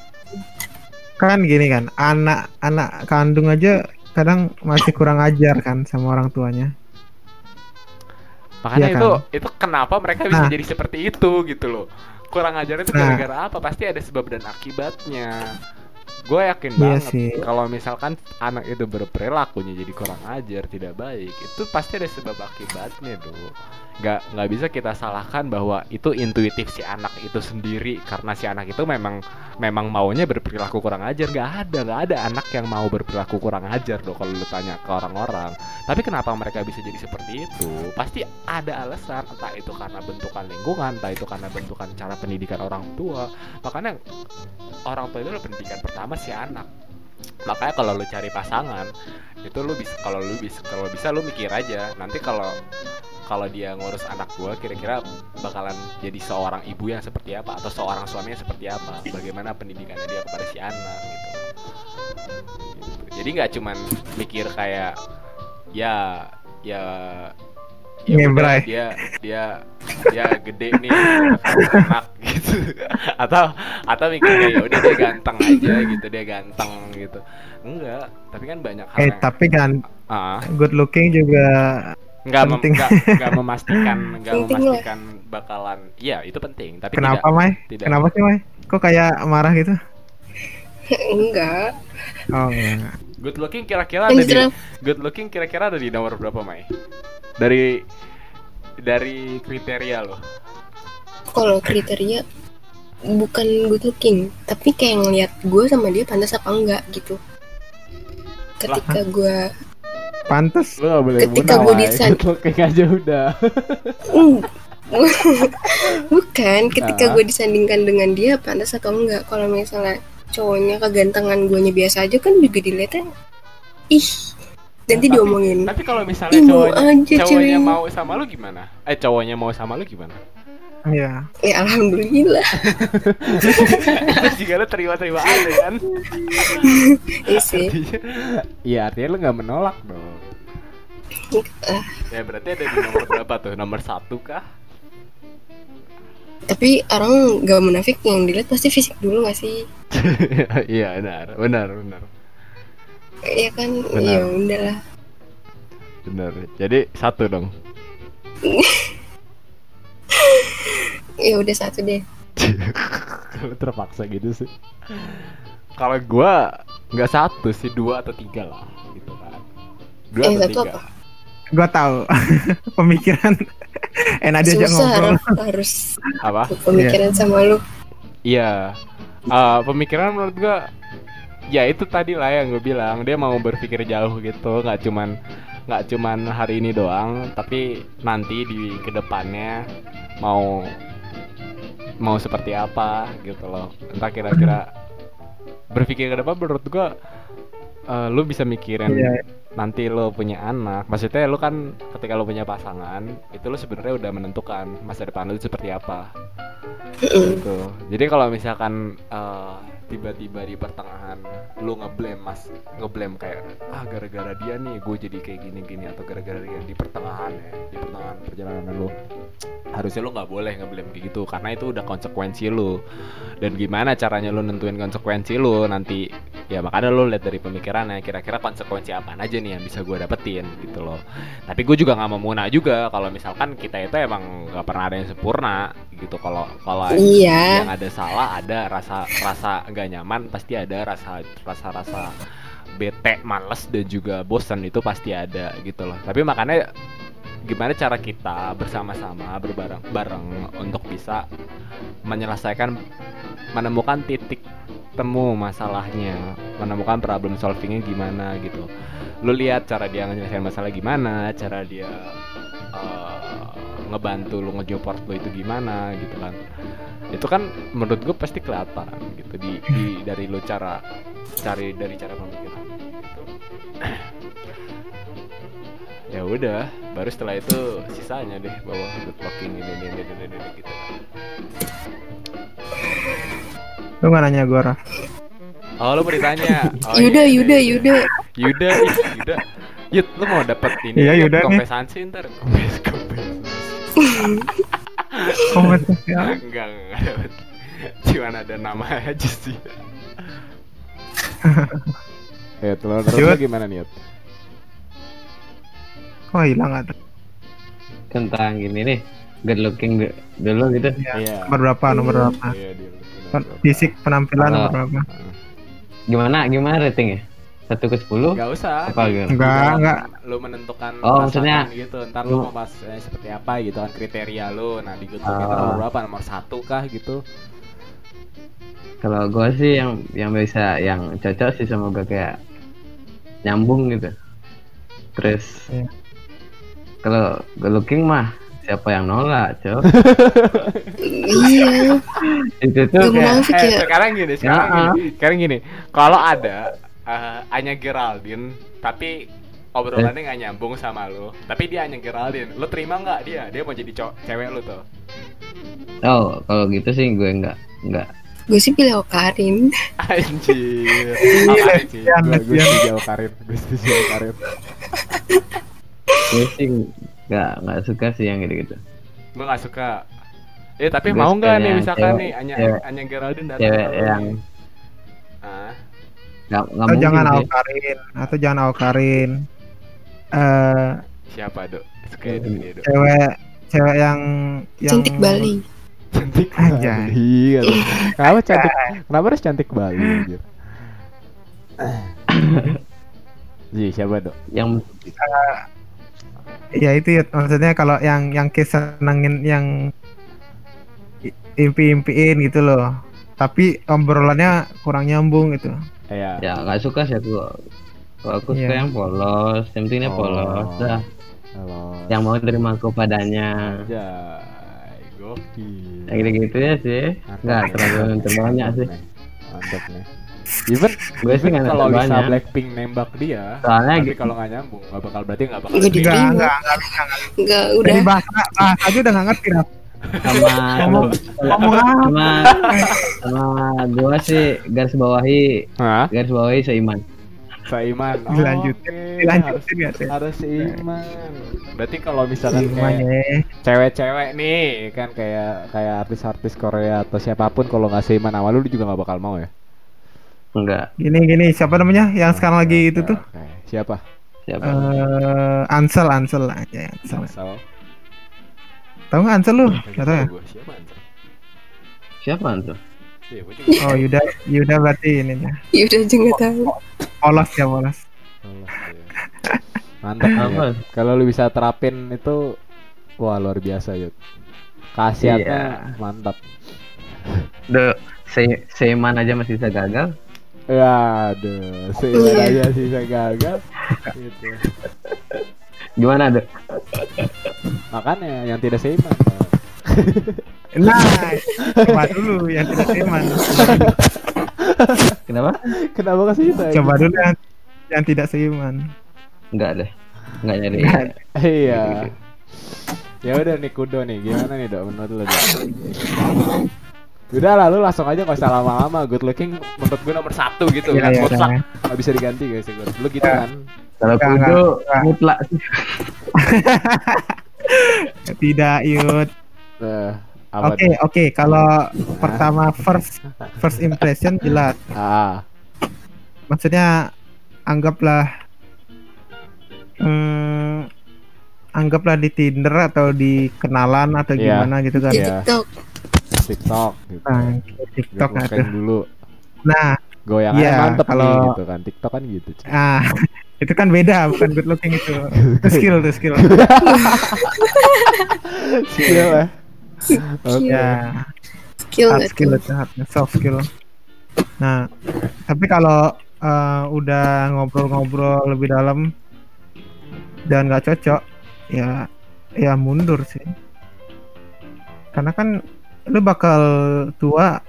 kan gini kan anak anak kandung aja kadang masih kurang ajar kan sama orang tuanya makanya Iya itu kan? itu kenapa mereka bisa Nah. jadi seperti itu gitu loh kurang ajar itu Nah. gara-gara apa pasti ada sebab dan akibatnya gue yakin Iya banget sih. kalau misalkan anak itu berperilakunya jadi kurang ajar tidak baik itu pasti ada sebab akibatnya tuh nggak nggak bisa kita salahkan bahwa itu intuitif si anak itu sendiri. Karena si anak itu memang memang maunya berperilaku kurang ajar. Nggak ada nggak ada anak yang mau berperilaku kurang ajar dong kalau lu tanya ke orang-orang. Tapi kenapa mereka bisa jadi seperti itu? Pasti ada alasan. Entah itu karena bentukan lingkungan entah itu karena bentukan cara pendidikan orang tua. Makanya orang tua itu pendidikan pertama si anak makanya kalau lu cari pasangan itu lu bisa kalau lu bisa kalau bisa lu mikir aja nanti kalau kalau dia ngurus anak gua kira-kira bakalan jadi seorang ibu yang seperti apa atau seorang suami yang seperti apa bagaimana pendidikannya dia kepada si anak gitu Gitu. jadi nggak cuman mikir kayak ya ya ya Ngebrai. dia dia dia gede nih anak atau atau mikir kayak ya udah dia ganteng aja gitu dia ganteng gitu enggak tapi kan banyak hal Eh yang tapi kan Ah, good looking juga nggak mem- penting. nggak nggak memastikan nggak memastikan bakalan iya itu penting tapi kenapa tidak Mai? tidak Kenapa sih Mai? Kok kayak marah gitu? enggak Oh enggak. good looking kira-kira ada di good looking kira-kira ada di nomor berapa Mai dari dari kriteria lo kalau kriteria bukan good looking tapi kayak ngeliat gue sama dia pantas apa enggak gitu ketika gue Pantes. lo gak boleh Ketika gua desain. looking aja udah Mm. bukan ketika Ah. gue disandingkan dengan dia pantas atau enggak kalau misalnya cowoknya kegantengan gue biasa aja kan juga dilihatnya ih nanti Tapi- diomongin tapi kalau misalnya cowoknya aja, cowoknya cuy. mau sama lu gimana eh cowoknya mau sama lu gimana Iya. ya alhamdulillah Terus juga lu terima-terima aja kan iya sih Artinya- Iya artinya lu nggak menolak dong Ya berarti ada di nomor berapa tuh? Nomor satu kah? tapi orang gak munafik yang dilihat pasti fisik dulu gak sih Iya benar, benar, benar, Iya kan Benar. ya udahlah benar. Jadi satu dong. ya udah satu deh terpaksa gitu sih. Kalau gua nggak satu sih dua atau tiga lah, gitu kan. Dua yang atau satu tiga. Gua tahu pemikiran enak dia aja susah ngobrol. Harus Apa? pemikiran sama lu Iya. Eh, pemikiran menurut gua ya itu tadi lah yang gue bilang dia mau berpikir jauh gitu nggak cuman nggak cuman hari ini doang tapi nanti di ke depannya mau mau seperti apa gitu loh entah kira-kira berpikir ke depan menurut gua eh, lu bisa mikirin Iya. Nanti lo punya anak maksudnya lu kan ketika lu punya pasangan itu lu sebenarnya udah menentukan masa depan lu seperti apa. Gitu. Jadi kalau misalkan eh, tiba-tiba di pertengahan lu ngeblame mas ngeblame kayak ah gara-gara dia nih gue jadi kayak gini-gini atau gara-gara dia di pertengahan ya di pertengahan perjalanan lu harusnya lu nggak boleh ngeblame kayak gitu karena itu udah konsekuensi lu dan gimana caranya lu nentuin konsekuensi lu nanti ya makanya lu lihat dari pemikirannya kira-kira konsekuensi apa aja nih yang bisa gue dapetin gitu loh. Tapi gue juga nggak mau muna juga kalau misalkan kita itu emang nggak pernah ada yang sempurna gitu. Kalau kalau iya. yang ada salah ada rasa rasa nggak nyaman pasti ada. Rasa rasa rasa bete males dan juga bosan itu pasti ada gitu loh. Tapi makanya gimana cara kita bersama-sama berbareng bareng untuk bisa menyelesaikan menemukan titik temu masalahnya menemukan problem solvingnya gimana gitu lu lihat cara dia nyelesain masalah gimana cara dia eh, ngebantu lu ngejoport lu itu gimana gitu kan. Itu kan menurut gue pasti kelihatan gitu. Di, di dari lu cara cari dari cara pemikiran gitu. Ya udah baru setelah itu sisanya deh bahwa good looking ini ini ini ini, ini, gitu. Lu nggak nanya gua. Oh lu mau ditanya oh, Yuda iya, Yuda iya, iya. Yuda Yuda Yuda Yud lu mau dapet ini Iya, Yud, Yuda nih. kompesansi ntar kompes kompes Komen sosial. enggak enggak dapet cuman ada nama aja sih ya telur terus gimana nih Yud? Kok hilang ada? tentang gini nih good looking du- dulu gitu iya Nomor berapa? Nomor berapa? iya Pen- Fisik penampilan nomor berapa? Gimana gimana ratingnya satu ke sepuluh Gak usah Apa gitu? Enggak, enggak. Lu menentukan Oh, maksudnya gitu Ntar lu lu- mau pas eh, seperti apa gitu kan Kriteria lu Nah di itu Ah. nomor berapa? Nomor satu kah gitu kalau gue sih yang yang bisa yang cocok sih sama gue kayak nyambung gitu terus Iya. kalau good looking mah siapa yang nolak cok? Iya. Itu tuh kayak Eh ya sekarang gini Sekarang Ya, gini Sekarang gini. Kalau ada eh, Anya Geraldine tapi obrolannya nggak nyambung sama lu tapi dia Anya Geraldine lu terima nggak dia? Dia mau jadi cowok cewek lu tuh. Oh, kalau gitu sih gue nggak nggak. gue sih pilih Okarin. Anjir. Iya, Apaan sih? lesbian, Gua- gue lesbian. setuju Karin gue setuju Karin Gue sih nggak nggak suka sih yang gitu-gitu. gue nggak suka eh tapi Gue mau nggak nih misalkan cewek- nih Anya cewek- Anya Geraldine datang Cewek yang nih. ah nggak nggak atau mungkin jangan sih. Aukarin atau jangan Aukarin eh siapa dok suka itu dia dok cewek cewek yang yang cantik Bali cantik Anjay. Bali gitu. kenapa cantik kenapa harus cantik Bali Ji, siapa dok? Yang ya itu ya maksudnya kalau yang yang kisah senengin yang impi-impiin gitu loh tapi obrolannya kurang nyambung gitu Iya. ya nggak suka sih aku. Kalau aku suka Iya. yang polos, yang pentingnya Oh. polos dah. Halo. Yang mau terima aku padanya. Jai, gokil. Yang gitu-gitu ya sih. Nggak terlalu terbanyak sih. Mantap nih. Even Gue sih nggak kalau bisa. Blackpink nembak dia, Soalnya tapi gitu. kalau nggak nyambung, nggak bakal berarti nggak bakal. Nggak bisa enggak. nggak udah Jadi bahasa bahasa aja udah nggak ngerti Raf. sama ngomong sama sama gua sih garis bawahi Hah? garis bawahi seiman. Seiman. Oh, Dilanjutin, oke. dilanjutin ya teh Harus, harus seiman. Berarti kalau misalkan kayak gimana cewek-cewek nih kan kayak kayak artis-artis Korea atau siapa pun kalau nggak seiman sama lu lu juga nggak bakal mau ya. Enggak. gini gini siapa namanya yang sekarang lagi itu tuh. Siapa? Siapa? eh Ansel Ansel aja Ansel Asal. tahu nggak Ansel lu nggak tahu ya siapa anjir? Siapa tuh? Iya, juga oh Yuda Yuda berarti ini ya ya udah aja nggak tahu polos ya polos Allah, iya. Mantap ya. Kalau lu bisa terapin itu wah luar biasa Yud. Khasiatnya Iya. mantap. The se seiman aja masih bisa gagal. Ya, aduh, seiman Iya. aja sih saya gagal. Gitu. Gimana tuh? Makanya yang tidak seiman. nah coba dulu yang tidak seiman Kenapa? Kenapa ke situ? coba dulu yang yang tidak seiman Enggak deh. Enggak nyari. Iya. Ya udah nih Kudo nih, gimana nih dok menurut lu dok? Udah lah, lu langsung aja gak usah lama-lama. Good looking menurut gue nomor satu gitu Iya, kan. iya, Mutlak, iya. nggak bisa diganti guys. Good. Lu gitu Iya. kan? Kalau Enggak, kudu mutlak sih. tidak Yud Eh, apa oke oke kalau pertama first first impression jelas Ah, maksudnya anggaplah hmm, anggaplah di Tinder atau di kenalan atau Iya. gimana gitu kan di Iya. TikTok TikTok gitu. nah TikTok tuh dulu. nah Goyangannya Iya, mantep nih kalau- gitu kan. TikTok kan gitu. cuy. ah itu kan beda bukan good looking itu itu skill tuh skill Skill ya. Oke. ya skill hard skill itu hard soft skill nah tapi kalau eh, udah ngobrol-ngobrol lebih dalam dan nggak cocok ya ya mundur sih karena kan lu bakal tua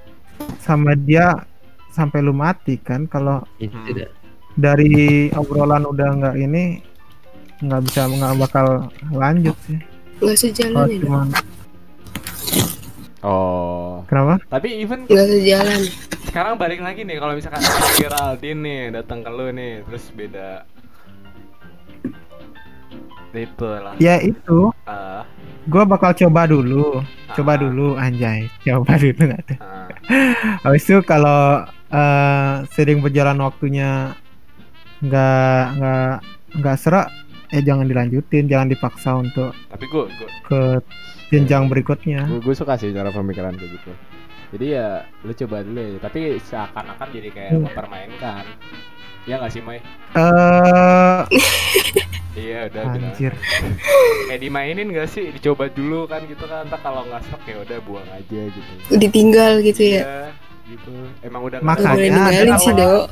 sama dia sampai lu mati kan? Kalau Itu Hmm. dari obrolan udah nggak ini nggak bisa nggak bakal lanjut sih. Nggak sejalan ya dok cuma Oh. kenapa? Tapi even nggak sejalan. sekarang balik lagi nih kalau misalkan Geraldine nih datang ke lu nih terus beda itu lah. Ya itu. Ah, gua bakal coba dulu. Coba ah, dulu anjay. Coba dulu nggak tuh? Ah. habis itu kalau eh, sering berjalan waktunya nggak nggak nggak serak eh jangan dilanjutin. Jangan dipaksa untuk tapi gue gue ke jenjang berikutnya. Gue suka sih cara pemikiran kayak gitu. Jadi ya lu coba dulu ya tapi seakan-akan jadi kayak Hmm. mempermainkan. Ya nggak sih Mai? Eh iya udah anjir. Kayak dimainin gak sih? Dicoba dulu kan gitu kan. Entar kalau nggak stok ya udah buang aja gitu. Ditinggal gitu ya? Iya, gitu. Emang udah Makanya ada sih dok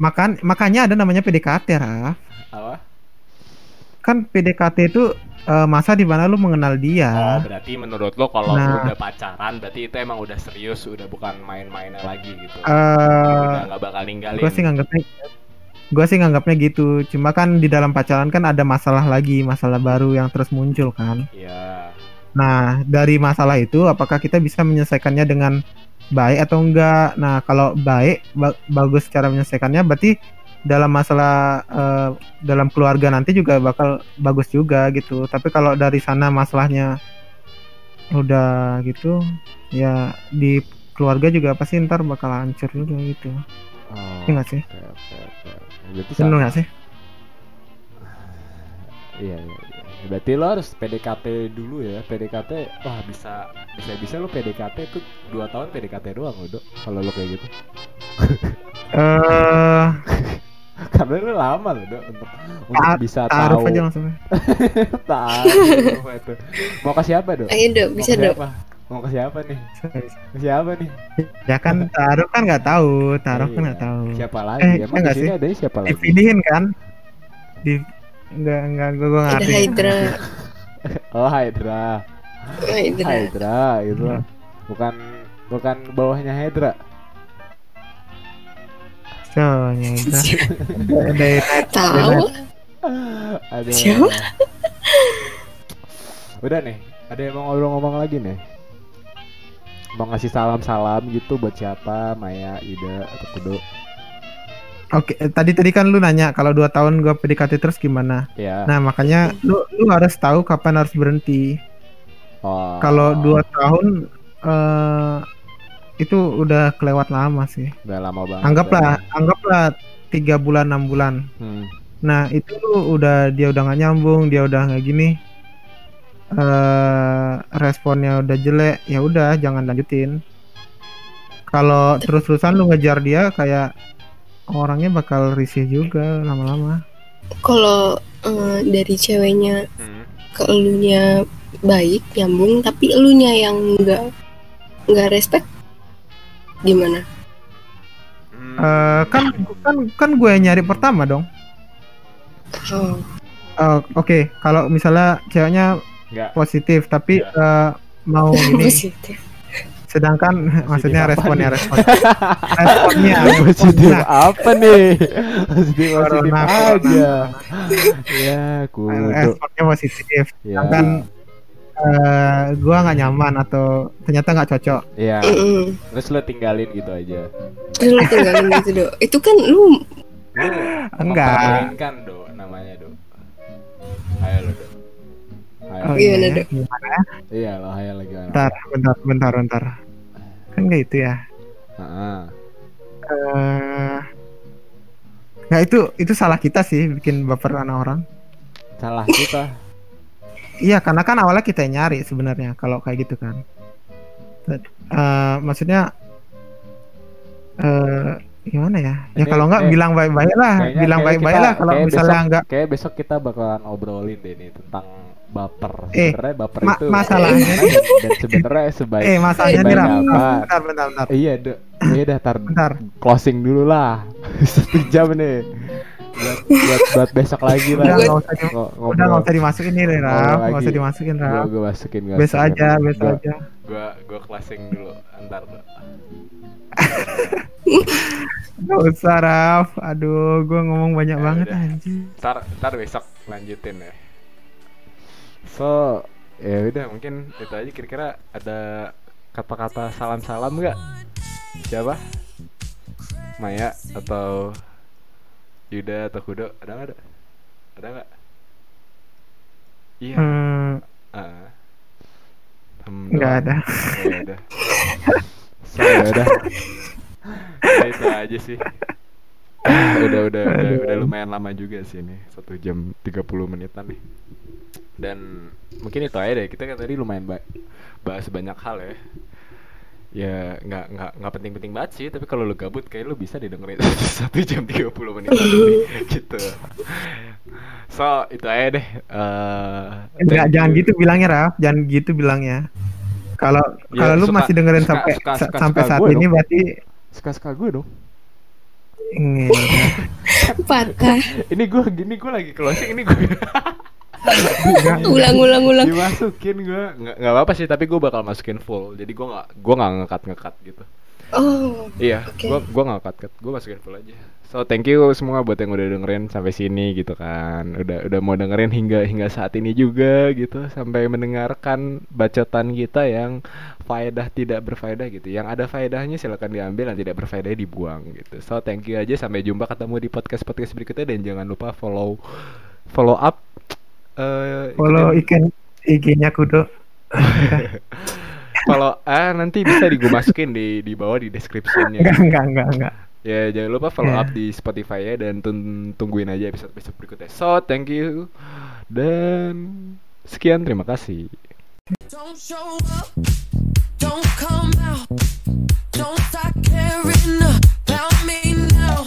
makan makanya ada namanya PDKT Raf. Apa? Kan PDKT itu eh, masa di mana lu mengenal Oh, dia berarti menurut lo kalau Nah. udah pacaran berarti itu emang udah serius, udah bukan main-mainnya lagi gitu. eh udah nggak bakal ninggalin. gue sih nganggapnya Gua sih nganggapnya gitu. Cuma kan di dalam pacaran kan ada masalah lagi, masalah baru yang terus muncul kan. Iya. Nah, dari masalah itu apakah kita bisa menyelesaikannya dengan baik atau enggak? Nah, kalau baik ba- bagus cara menyelesaikannya berarti dalam masalah eh, dalam keluarga nanti juga bakal bagus juga gitu. Tapi kalau dari sana masalahnya udah gitu, ya di keluarga juga pasti ntar bakal hancur juga gitu. Oh. Nggak sih? Oke, oke, oke. Berarti Bener sama. nggak sih? Iya, iya, iya. Berarti lo harus PDKT dulu ya. PDKT, wah bisa bisa bisa lo PDKT itu dua tahun PDKT doang lo dok. Kalau lo kayak gitu. Eh, Karena lo lama lo dok untuk untuk Ta- bisa taruh tahu. aja langsung. Apa itu. Mau ke siapa dok? Ayo dok, bisa dok. Mau ke siapa nih? Ke siapa nih? Ya kan taruh kan nggak tahu, taruh kan Iya. nggak tahu. Siapa lagi? Eh, Emang iya nggak di sini sih? ada siapa lagi? Dipilihin kan? Di enggak enggak gua, gua Ada ngerti. Hydra. Oh Hydra. Hydra. Hydra gitu. Bukan bukan bawahnya Hydra. Cowoknya itu. Ada Tahu? Ada. Siapa? Udah nih, ada yang mau ngobrol-ngomong lagi nih. Mau ngasih salam-salam gitu buat siapa? Maya, Ida, atau Kudo? Oke, eh, tadi tadi kan lu nanya kalau dua tahun gua PDKT terus gimana? Ya. Nah, makanya lu lu harus tahu kapan harus berhenti. Oh. Kalau dua tahun eh itu udah kelewat lama sih. udah lama banget. Anggaplah, ya. anggaplah tiga bulan enam bulan. Hmm. Nah itu lu udah dia udah nggak nyambung, dia udah nggak gini, eh responnya udah jelek, ya udah jangan lanjutin. Kalau terus-terusan lu ngejar dia kayak orangnya bakal risih juga lama-lama. Kalau eh, dari ceweknya Hmm. ke elunya baik, nyambung, tapi elunya yang nggak nggak respect gimana? Eh kan kan kan gue yang nyari pertama dong. Oh, Eh, Oke, kalau misalnya ceweknya Enggak. positif tapi Ya. eh, mau gini, positif. sedangkan maksudnya apa responnya nih? respon responnya positif responnya apa nih? Positif positif Corona, aja. ya, responnya positif. Ya. Sedangkan eh, gua nggak nyaman atau ternyata nggak cocok. Ya. Terus lo tinggalin gitu aja. Terus lu tinggalin gitu dok. Itu kan lu Lu Enggak. kan do Oh, Gimana, iya. Dok? Gimana? Iya lo ayo lagi. Bentar, bentar, bentar, bentar. Kan nggak itu ya. Heeh. Eh, Nah itu itu salah kita sih bikin baper anak orang. Salah kita. Iya karena kan awalnya kita yang nyari sebenarnya kalau kayak gitu kan. Eh, maksudnya eh gimana ya? Ya Ini kalau nggak bilang baik-baik lah, bilang baik-baik lah kalau misalnya besok, nggak. Kayak besok kita bakalan obrolin deh nih tentang baper. Eh, Sebenarnya baper ma- itu masalahnya dan, dan sebenarnya sebaik Eh masalahnya nih Ram. apa? Bentar, bentar, bentar. Iya, do. Iya dah tar Bentar. closing dulu lah. Satu jam nih. Buat, buat, buat besok lagi lah. Udah nggak usah di, udah nggak usah dimasukin nih Ram, nggak usah dimasukin Ram. gua masukin gua Besok aja, besok aja. Gua gua closing dulu antar. Gak usah Raf. Aduh, gua ngomong banyak Ya banget udah. anjir. Ntar, ntar besok lanjutin ya. So, ya udah mungkin itu aja kira-kira ada kata-kata salam-salam nggak? Siapa? Maya atau Yuda atau Kudo? Ada nggak? Ada? Ada nggak? Iya. Hmm, ah. Hmm, nggak ada. Ya udah. So, ya udah. Ya, itu aja sih. udah udah udah Aduh. udah lumayan lama juga sih ini satu jam 30 menitan nih dan mungkin itu aja deh kita kan tadi lumayan ba- bahas banyak hal ya ya nggak nggak nggak penting-penting banget sih tapi kalau lu gabut kayak lu bisa didengerin satu jam 30 menit gitu so itu aja deh Eh, Enggak, thank jangan you. gitu bilangnya Raf, jangan gitu bilangnya. Kalau Ya, kalau lu suka- masih dengerin suka- sampai suka- suka- sampai suka saat ini dong. berarti suka-suka gue dong. Patah. ini gue gini gue lagi closing ini gue. Ulang ulang ulang. dimasukin gue. Nggak nggak apa apa sih tapi gue bakal masukin full. Jadi gue nggak gue nggak ngekat ngekat gitu Oh, Iya, Oke. gua gua nggak cut cut, gua masukin full aja. So thank you semua buat yang udah dengerin sampai sini gitu kan. Udah udah mau dengerin hingga hingga saat ini juga gitu sampai mendengarkan bacotan kita yang faedah tidak berfaedah gitu. Yang ada faedahnya silakan diambil, yang tidak berfaedah dibuang gitu. So thank you aja sampai jumpa ketemu di podcast podcast berikutnya dan jangan lupa follow follow up eh Follow ikan IG-nya Kudo. kalau A nanti bisa digumasukin di di bawah di deskripsinya. Enggak enggak enggak enggak. Ya jangan lupa follow yeah. up ya. di Spotify ya dan tungguin aja episode episode berikutnya. So thank you dan sekian terima kasih. Don't show up, don't come out, don't start caring about me now.